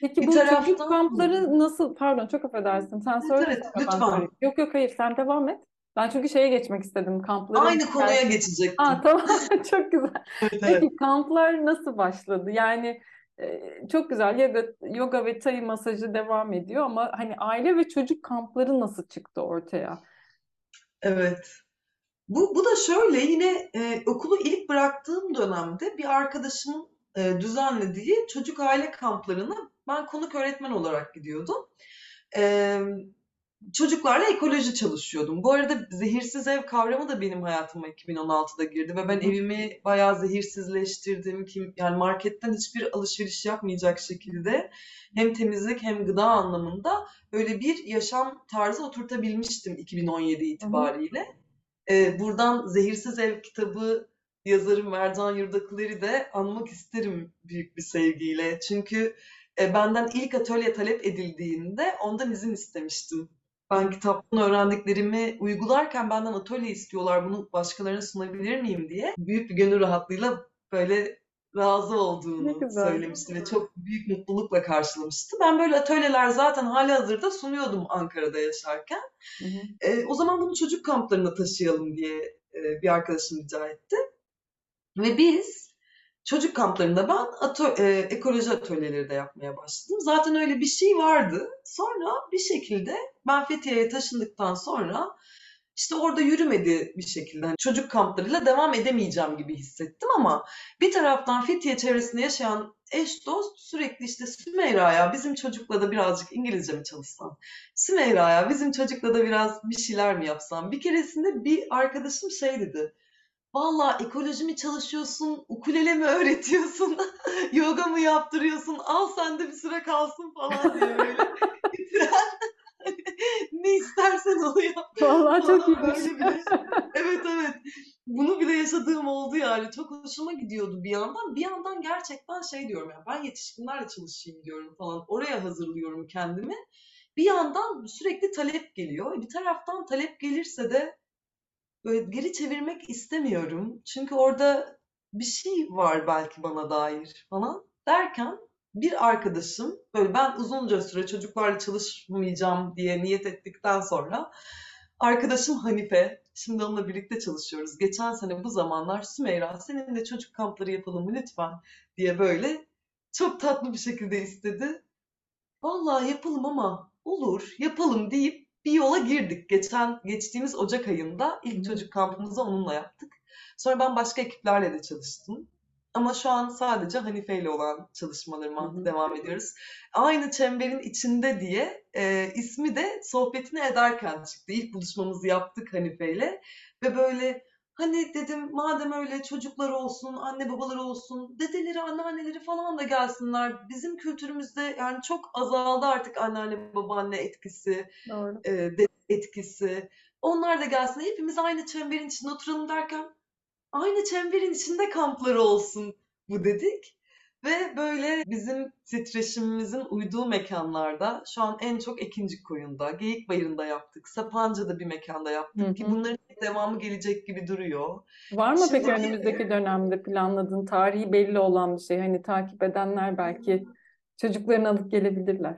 Peki Bir bu çocuk taraftan kampları nasıl? Pardon çok affedersin. Sen evet söyle evet ben lütfen. söyleyeyim. Yok yok hayır sen devam et. Ben çünkü şeye geçmek istedim. Kampların Aynı konuya. Aa geçecektim. tamam çok güzel. Evet evet. Peki kamplar nasıl başladı? Yani e, çok güzel yoga, yoga ve Thai masajı devam ediyor ama hani aile ve çocuk kampları nasıl çıktı ortaya? Evet. Bu, bu da şöyle yine e, okulu ilk bıraktığım dönemde bir arkadaşımın e, düzenlediği çocuk aile kamplarına ben konuk öğretmen olarak gidiyordum. E, çocuklarla ekoloji çalışıyordum. Bu arada zehirsiz ev kavramı da benim hayatıma 2016'da girdi ve ben evimi bayağı zehirsizleştirdim. Kim, yani marketten hiçbir alışveriş yapmayacak şekilde hem temizlik hem gıda anlamında böyle bir yaşam tarzı oturtabilmiştim 2017 Hı hı. itibariyle. Ee, buradan Zehirsiz Ev kitabı yazarı Mercan Yurdakılar'ı de anmak isterim büyük bir sevgiyle. Çünkü e, benden ilk atölye talep edildiğinde ondan izin istemiştim. Ben kitaptan öğrendiklerimi uygularken benden atölye istiyorlar, bunu başkalarına sunabilir miyim diye. Büyük bir gönül rahatlığıyla böyle razı olduğunu söylemişti ve çok büyük mutlulukla karşılamıştı. Ben böyle atölyeler zaten halihazırda sunuyordum Ankara'da yaşarken. Hı hı. E, o zaman bunu çocuk kamplarına taşıyalım diye e, bir arkadaşım rica etti. Ve biz çocuk kamplarında ben ato- e, ekoloji atölyeleri de yapmaya başladım. Zaten öyle bir şey vardı. Sonra bir şekilde ben Fethiye'ye taşındıktan sonra işte orada yürümedi bir şekilde. Hani çocuk kamplarıyla devam edemeyeceğim gibi hissettim ama bir taraftan Fethiye çevresinde yaşayan eş dost sürekli işte Sümeyra ya bizim çocukla da birazcık İngilizce mi çalışsan? Sümeyra ya bizim çocukla da biraz bir şeyler mi yapsan? Bir keresinde bir arkadaşım şey dedi. Valla ekoloji mi çalışıyorsun, ukulele mi öğretiyorsun, yoga mı yaptırıyorsun, al sen de bir süre kalsın falan diye böyle bitiren ne istersen onu yap Vallahi çok böyle bile. Evet evet. Bunu bile yaşadığım oldu yani. Çok hoşuma gidiyordu bir yandan. Bir yandan gerçekten şey diyorum ya ben yetişkinlerle çalışayım diyorum falan. Oraya hazırlıyorum kendimi. Bir yandan sürekli talep geliyor. Bir taraftan talep gelirse de böyle geri çevirmek istemiyorum. Çünkü orada bir şey var belki bana dair falan derken bir arkadaşım böyle ben uzunca süre çocuklarla çalışmayacağım diye niyet ettikten sonra arkadaşım Hanife şimdi onunla birlikte çalışıyoruz. Geçen sene bu zamanlar Sümeyra seninle çocuk kampları yapalım mı lütfen diye böyle çok tatlı bir şekilde istedi. Vallahi yapalım ama olur yapalım deyip bir yola girdik. Geçen geçtiğimiz Ocak ayında ilk çocuk kampımızı onunla yaptık. Sonra ben başka ekiplerle de çalıştım. Ama şu an sadece Hanife ile olan çalışmalarıma devam ediyoruz. Aynı çemberin içinde diye e, ismi de sohbetini ederken çıktı. İlk buluşmamızı yaptık Hanife ile ve böyle hani dedim madem öyle çocuklar olsun, anne babaları olsun, dedeleri, anneanneleri falan da gelsinler. Bizim kültürümüzde yani çok azaldı artık anneanne babaanne etkisi Doğru. e, etkisi. Onlar da gelsin. Hepimiz aynı çemberin içinde oturalım derken aynı çemberin içinde kampları olsun bu dedik. Ve böyle bizim titreşimimizin uyduğu mekanlarda şu an en çok Ekincik Koyun'da, Geyikbayırı'nda yaptık. Sapanca'da bir mekanda yaptık Hı ki bunların devamı gelecek gibi duruyor. Var mı peki Şimdi önümüzdeki dönemde planladığın tarihi belli olan bir şey? Hani takip edenler belki çocuklarını alıp gelebilirler.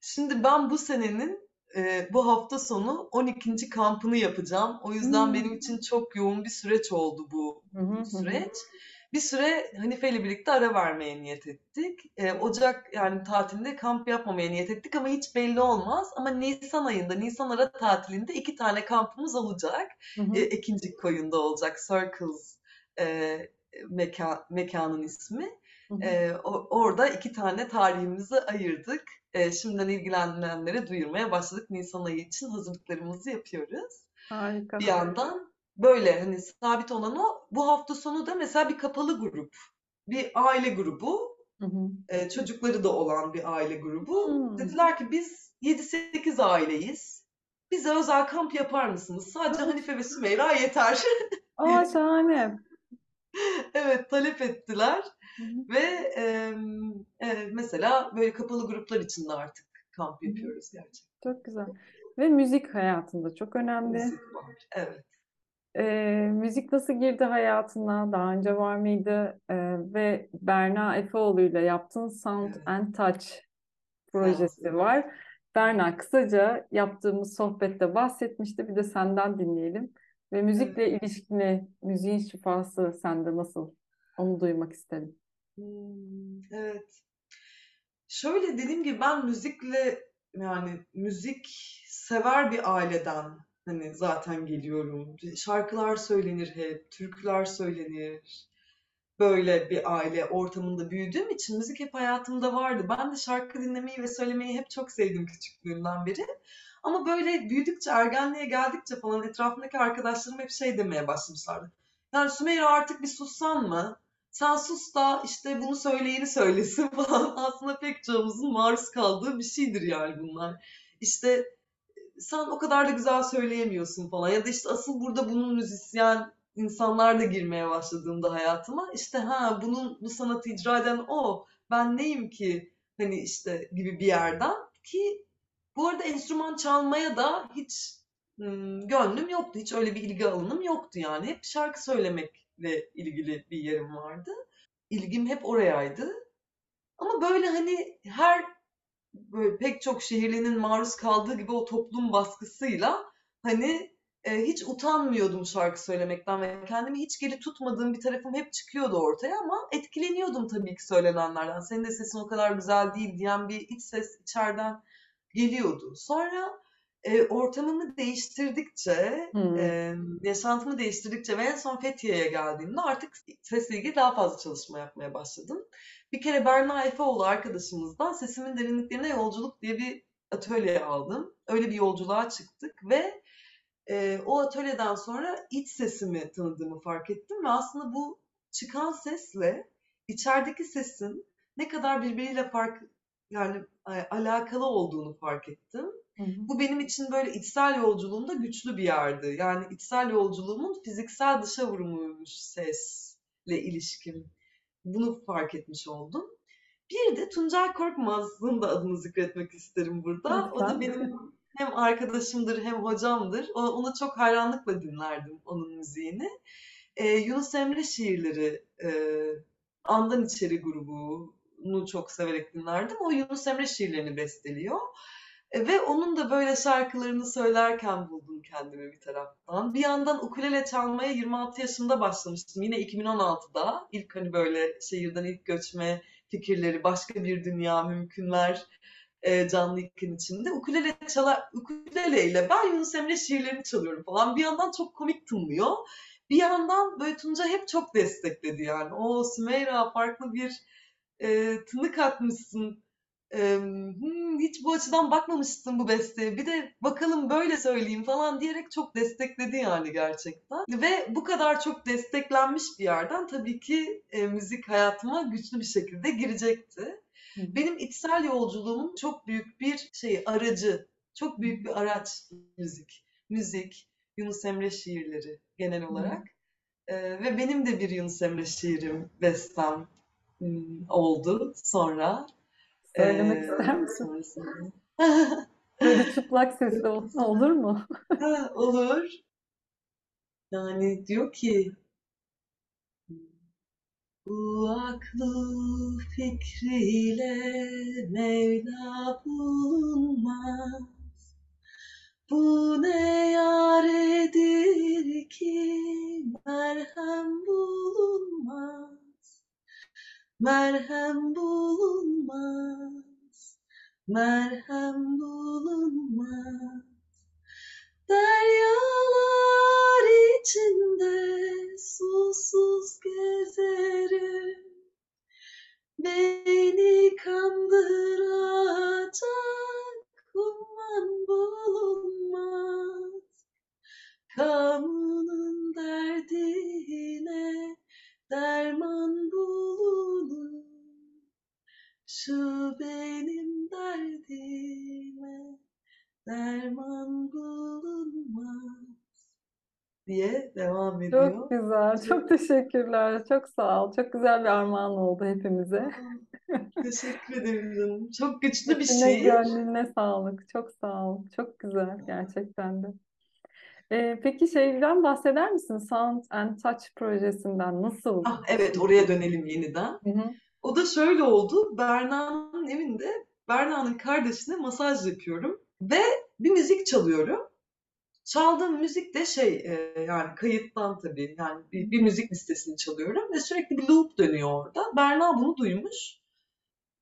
Şimdi ben bu senenin e, bu hafta sonu 12. kampını yapacağım. O yüzden Hmm. benim için çok yoğun bir süreç oldu bu hı. süreç. Bir süre Hanife ile birlikte ara vermeye niyet ettik. E, Ocak yani tatilinde kamp yapmamaya niyet ettik ama hiç belli olmaz. Ama Nisan ayında, Nisan ara tatilinde iki tane kampımız olacak. Hı hı. E, Ekincik Koyun'da olacak. Circles e, meka, mekanın ismi. Hı hı. E, o- orada iki tane tarihimizi ayırdık. E, şimdiden ilgilenenlere duyurmaya başladık. Nisan ayı için hazırlıklarımızı yapıyoruz. Harika. Bir yandan böyle hani sabit olan o. Bu hafta sonu da mesela bir kapalı grup, bir aile grubu, Hı hı. e, çocukları da olan bir aile grubu. Hmm. Dediler ki biz 7-8 aileyiz. Bize özel kamp yapar mısınız? Sadece. Hanife ve Sümeyra yeter. Aa şahane. Evet, talep ettiler. Hı hı. Ve em, e, mesela böyle kapalı gruplar içinde artık kamp Hı hı. yapıyoruz gerçekten. Çok güzel. Ve müzik hayatında çok önemli. Müzik var. Evet. Ee, müzik nasıl girdi hayatına? Daha önce var mıydı? Ee, ve Berna Efeoğlu ile yaptığın Sound and Touch projesi var. Berna kısaca yaptığımız sohbette bahsetmişti. Bir de senden dinleyelim. Ve müzikle ilişkini, müziğin şifası sende nasıl? Onu duymak isterim. Hmm, evet. Şöyle dediğim gibi ben müzikle yani müzik sever bir aileden hani zaten geliyorum. Şarkılar söylenir hep, türküler söylenir. Böyle bir aile ortamında büyüdüğüm için müzik hep hayatımda vardı. Ben de şarkı dinlemeyi ve söylemeyi hep çok sevdim küçüklüğümden beri. Ama böyle büyüdükçe, ergenliğe geldikçe falan etrafımdaki arkadaşlarım hep şey demeye başlamışlardı. Yani Sümeyra artık bir sussan mı? Sen sus da işte bunu söyleyeni söylesin falan. Aslında pek çoğumuzun maruz kaldığı bir şeydir yani bunlar. İşte sen o kadar da güzel söyleyemiyorsun falan. Ya da işte asıl burada bunun müzisyen insanlar da girmeye başladığında hayatıma işte ha bunun bu sanatı icra eden o. Ben neyim ki hani işte gibi bir yerden ki bu arada enstrüman çalmaya da hiç hmm, gönlüm yoktu. Hiç öyle bir ilgi alanım yoktu yani. Hep şarkı söylemekle ilgili bir yerim vardı. İlgim hep orayaydı. Ama böyle hani her böyle pek çok şehirlinin maruz kaldığı gibi o toplum baskısıyla hani e, hiç utanmıyordum şarkı söylemekten ve kendimi hiç geri tutmadığım bir tarafım hep çıkıyordu ortaya ama etkileniyordum tabii ki söylenenlerden. Senin de sesin o kadar güzel değil diyen bir iç ses içeriden geliyordu. Sonra e, ortamımı değiştirdikçe, Hmm. e, yaşantımı değiştirdikçe ve en son Fethiye'ye geldiğimde artık sesle ilgili daha fazla çalışma yapmaya başladım. Bir kere Berna Efeoğlu arkadaşımızdan Sesimin Derinliklerine Yolculuk diye bir atölye aldım. Öyle bir yolculuğa çıktık ve e, o atölyeden sonra iç sesimi tanıdığımı fark ettim ve aslında bu çıkan sesle içerideki sesin ne kadar birbiriyle fark yani e, alakalı olduğunu fark ettim. Hı hı. Bu benim için böyle içsel yolculuğumda güçlü bir yerdi. Yani içsel yolculuğumun fiziksel dışa vurumuymuş sesle ilişkim. Bunu fark etmiş oldum. Bir de Tuncay Korkmaz'ın da adını zikretmek isterim burada. O da benim hem arkadaşımdır hem hocamdır. Ona çok hayranlıkla dinlerdim onun müziğini. Ee, Yunus Emre şiirleri, e, Andan İçeri grubunu çok severek dinlerdim. O Yunus Emre şiirlerini besteliyor. E, Ve onun da böyle şarkılarını söylerken buldum kendimi bir taraftan. Bir yandan ukulele çalmaya 26 yaşımda başlamıştım. Yine 2016'da. İlk hani böyle şehirden ilk göçme fikirleri, başka bir dünya, mümkünler e, canlı yayın içinde. Ukulele çalar, ukuleleyle ben Yunus Emre şiirlerini çalıyorum falan. Bir yandan çok komik tınlıyor. bir yandan böyle Tunca hep çok destekledi yani. O Sümeyra farklı bir e, tınık atmışsın. E, hmm, hiç bu açıdan bakmamıştım bu besteye. Bir de bakalım böyle söyleyeyim falan diyerek çok destekledi yani gerçekten. Ve bu kadar çok desteklenmiş bir yerden tabii ki e, müzik hayatıma güçlü bir şekilde girecekti. Benim içsel yolculuğumun çok büyük bir şey aracı, çok büyük bir araç müzik. Müzik, Yunus Emre şiirleri genel olarak. Ee, ve benim de bir Yunus Emre şiirim, bestem hmm, oldu sonra. Söylemek Ee, ister misin? Böyle çıplak sesli olsa olur mu? Ha, Olur. Yani diyor ki bu aklı fikriyle Mevla bulunmaz. Bu ne yaredir ki merhem bulunmaz. Merhem bulunmaz. Merhem bulunmaz. Deryalar içinde susuz gezerim. Beni kandıracak umman bulunmaz. Kamunun derdine derman bulunur. Şu benim derdime derman bulunmaz diye devam ediyor. Çok güzel, çok teşekkürler. Çok sağ ol. Çok güzel bir armağan oldu hepimize. Teşekkür ederim canım. Çok güçlü bir şiir. gönlüne sağlık. Çok sağ ol. Çok güzel gerçekten de. Ee, peki şeyden bahseder misin? Sound and Touch projesinden nasıl? Ah, evet oraya dönelim yeniden. Hı hı. O da şöyle oldu. Berna'nın evinde Berna'nın kardeşine masaj yapıyorum ve bir müzik çalıyorum. Çaldığım müzik de şey e, yani kayıttan tabii yani bir, bir müzik listesini çalıyorum ve sürekli bir loop dönüyor orada. Berna bunu duymuş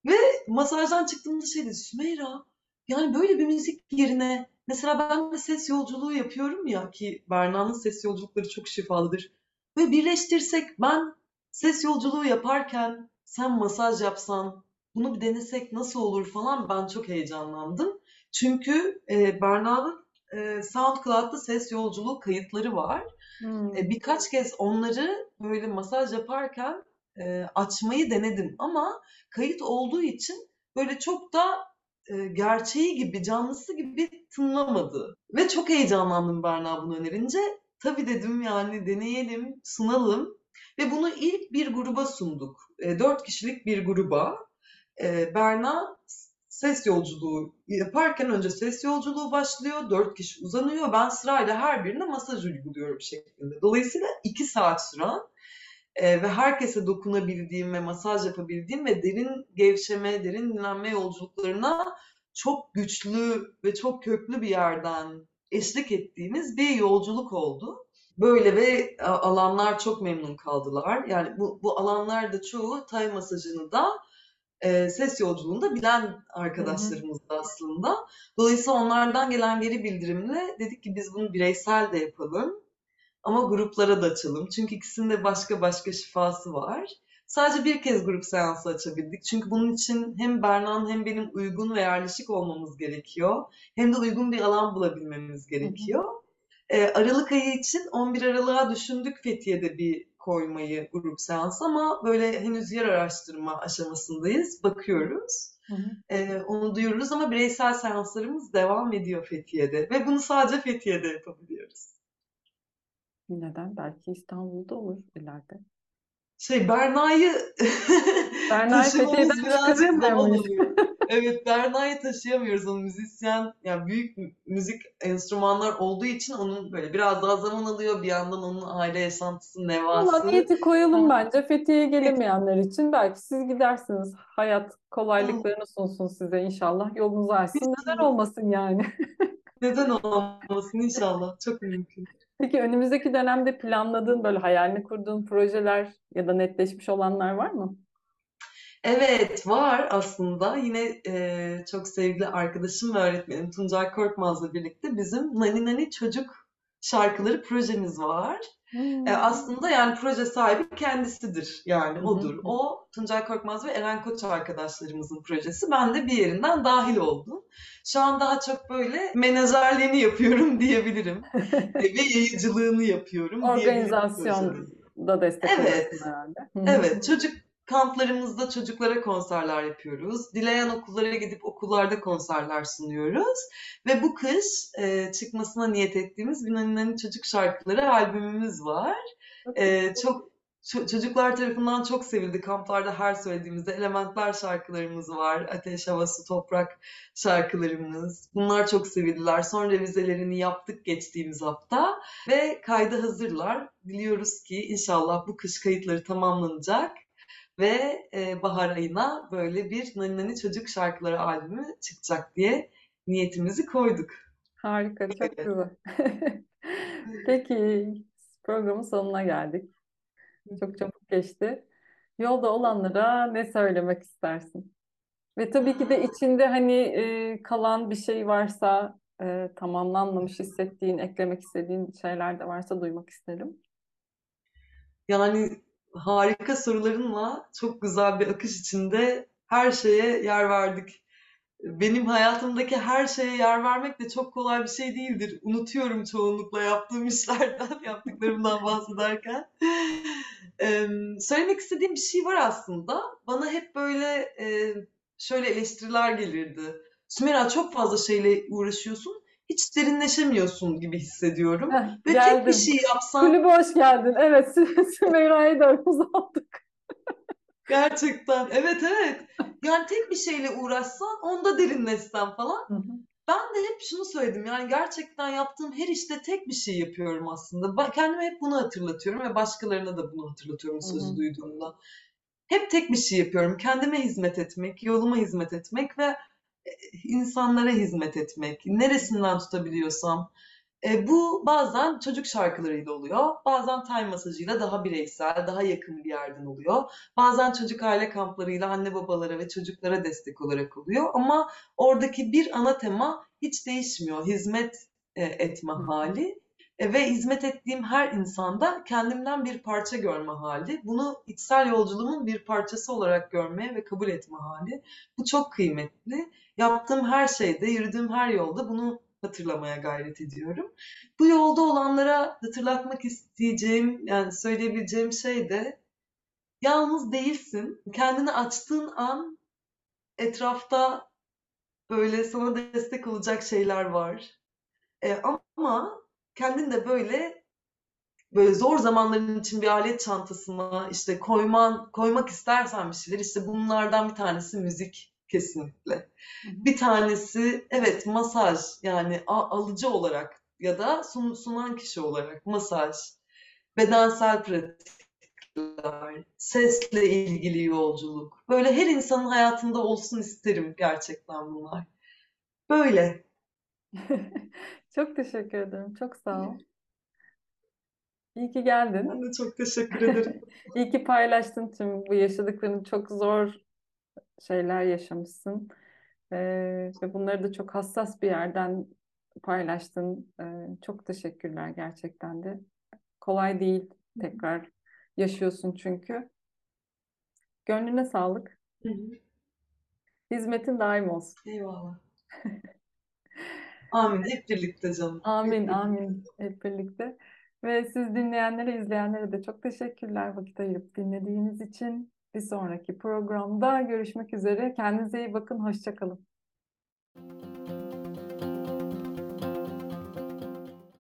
ve masajdan çıktığımda şey dedi Sümeyra yani böyle bir müzik yerine mesela ben de ses yolculuğu yapıyorum ya ki Berna'nın ses yolculukları çok şifalıdır. Ve birleştirsek ben ses yolculuğu yaparken sen masaj yapsan bunu bir denesek nasıl olur falan ben çok heyecanlandım. Çünkü e, Berna'nın e, SoundCloud'da ses yolculuğu kayıtları var. Hmm. E, birkaç kez onları böyle masaj yaparken e, açmayı denedim ama kayıt olduğu için böyle çok da gerçeği gibi, canlısı gibi tınlamadı. Ve çok heyecanlandım Berna bunu önerince. Tabii dedim yani deneyelim, sunalım. Ve bunu ilk bir gruba sunduk. Dört kişilik bir gruba. Berna ses yolculuğu yaparken önce ses yolculuğu başlıyor. Dört kişi uzanıyor. Ben sırayla her birine masaj uyguluyorum şeklinde. Dolayısıyla iki saat süren e, ve herkese dokunabildiğim ve masaj yapabildiğim ve derin gevşeme, derin dinlenme yolculuklarına çok güçlü ve çok köklü bir yerden eşlik ettiğimiz bir yolculuk oldu. Böyle ve alanlar çok memnun kaldılar. Yani bu, bu alanlarda çoğu tay masajını da e, ses yolculuğunda bilen arkadaşlarımızdı aslında. Dolayısıyla onlardan gelen geri bildirimle dedik ki biz bunu bireysel de yapalım. Ama gruplara da açalım. Çünkü ikisinde başka başka şifası var. Sadece bir kez grup seansı açabildik. Çünkü bunun için hem Berna'nın hem benim uygun ve yerleşik olmamız gerekiyor. Hem de uygun bir alan bulabilmemiz gerekiyor. Ee, Aralık ayı için 11 Aralık'a düşündük Fethiye'de bir koymayı grup seansı ama böyle henüz yer araştırma aşamasındayız. Bakıyoruz. Hı hı. Ee, onu duyururuz ama bireysel seanslarımız devam ediyor Fethiye'de. Ve bunu sadece Fethiye'de yapabiliyoruz. Neden? Belki İstanbul'da olur ileride. Şey Berna'yı Berna'yı taşımamız birazcık zaman. Evet Berna'yı taşıyamıyoruz. O müzisyen yani büyük mü- müzik enstrümanlar olduğu için onun böyle biraz daha zaman alıyor. Bir yandan onun aile yaşantısı, Valla nevası. niyeti koyalım bence. Fethiye'ye gelemeyenler için belki siz gidersiniz. Hayat kolaylıklarını sunsun size inşallah. Yolunuzu açsın. Neden olmasın yani? Neden olmasın inşallah. Çok mümkün. Peki önümüzdeki dönemde planladığın böyle hayalini kurduğun projeler ya da netleşmiş olanlar var mı? Evet var aslında. Yine e, çok sevgili arkadaşım ve öğretmenim Tuncay Korkmaz'la birlikte bizim Nani Nani Çocuk şarkıları projemiz var. E, aslında yani proje sahibi kendisidir. Yani hı. odur. O Tuncay Korkmaz ve Eren Koç arkadaşlarımızın projesi. Ben de bir yerinden dahil oldum. Şu an daha çok böyle menajerliğini yapıyorum diyebilirim. E, ve yayıncılığını yapıyorum diyebilirim Organizasyon da destek Evet. herhalde. Evet, çocuk kamplarımızda çocuklara konserler yapıyoruz. Dileyen okullara gidip okullarda konserler sunuyoruz. Ve bu kış e, çıkmasına niyet ettiğimiz Binani'nin Çocuk Şarkıları albümümüz var. E, çok ço- çocuklar tarafından çok sevildi. Kamplarda her söylediğimizde Elementler şarkılarımız var. Ateş, Hava, Su, Toprak şarkılarımız. Bunlar çok sevildiler. Son revizelerini yaptık geçtiğimiz hafta. Ve kaydı hazırlar. Biliyoruz ki inşallah bu kış kayıtları tamamlanacak. Ve e, bahar ayına böyle bir Nani Nani Çocuk Şarkıları albümü çıkacak diye niyetimizi koyduk. Harika, çok Öyle. güzel. Peki, programın sonuna geldik. Çok çabuk geçti. Yolda olanlara ne söylemek istersin? Ve tabii ki de içinde hani e, kalan bir şey varsa, e, tamamlanmamış hissettiğin, eklemek istediğin şeyler de varsa duymak isterim. Yani harika sorularınla çok güzel bir akış içinde her şeye yer verdik. Benim hayatımdaki her şeye yer vermek de çok kolay bir şey değildir. Unutuyorum çoğunlukla yaptığım işlerden, yaptıklarımdan bahsederken. Eee, söylemek istediğim bir şey var aslında. Bana hep böyle eee, şöyle eleştiriler gelirdi. Sümeyra çok fazla şeyle uğraşıyorsun, hiç derinleşemiyorsun gibi hissediyorum. Heh, Ve tek bir geldim. şey yapsan Kulübe hoş geldin. Evet, Sü- Sümeyra'yı da aldık. Gerçekten. Evet evet. Yani tek bir şeyle uğraşsan, onda derinleşsen falan. Hı hı. Ben de hep şunu söyledim. Yani gerçekten yaptığım her işte tek bir şey yapıyorum aslında. Ben kendime hep bunu hatırlatıyorum ve başkalarına da bunu hatırlatıyorum sözü hı. duyduğumda. Hep tek bir şey yapıyorum. Kendime hizmet etmek, yoluma hizmet etmek ve insanlara hizmet etmek. Neresinden tutabiliyorsam. E, bu bazen çocuk şarkılarıyla oluyor. Bazen time masajıyla daha bireysel, daha yakın bir yerden oluyor. Bazen çocuk aile kamplarıyla anne babalara ve çocuklara destek olarak oluyor. Ama oradaki bir ana tema hiç değişmiyor. Hizmet e, etme hali. E, ve hizmet ettiğim her insanda kendimden bir parça görme hali. Bunu içsel yolculuğumun bir parçası olarak görmeye ve kabul etme hali. Bu çok kıymetli. Yaptığım her şeyde, yürüdüğüm her yolda bunu hatırlamaya gayret ediyorum. Bu yolda olanlara hatırlatmak isteyeceğim, yani söyleyebileceğim şey de yalnız değilsin. Kendini açtığın an etrafta böyle sana destek olacak şeyler var. E, ama kendin de böyle böyle zor zamanların için bir alet çantasına işte koyman koymak istersen bir şeyler işte bunlardan bir tanesi müzik kesinlikle. Bir tanesi evet masaj yani alıcı olarak ya da sun- sunan kişi olarak masaj, bedensel pratikler, sesle ilgili yolculuk. Böyle her insanın hayatında olsun isterim gerçekten bunlar. Böyle. Çok teşekkür ederim. Çok sağ ol. İyi ki geldin. Ben de çok teşekkür ederim. İyi ki paylaştın tüm bu yaşadıklarını. Çok zor şeyler yaşamışsın. Ee, ve bunları da çok hassas bir yerden paylaştın. Ee, çok teşekkürler gerçekten de. Kolay değil tekrar yaşıyorsun çünkü. Gönlüne sağlık. Hı hı. Hizmetin daim olsun. Eyvallah. Amin. Hep birlikte canım. Amin, amin hep birlikte. Ve siz dinleyenlere, izleyenlere de çok teşekkürler vakit ayırıp dinlediğiniz için. Bir sonraki programda görüşmek üzere. Kendinize iyi bakın, hoşça kalın.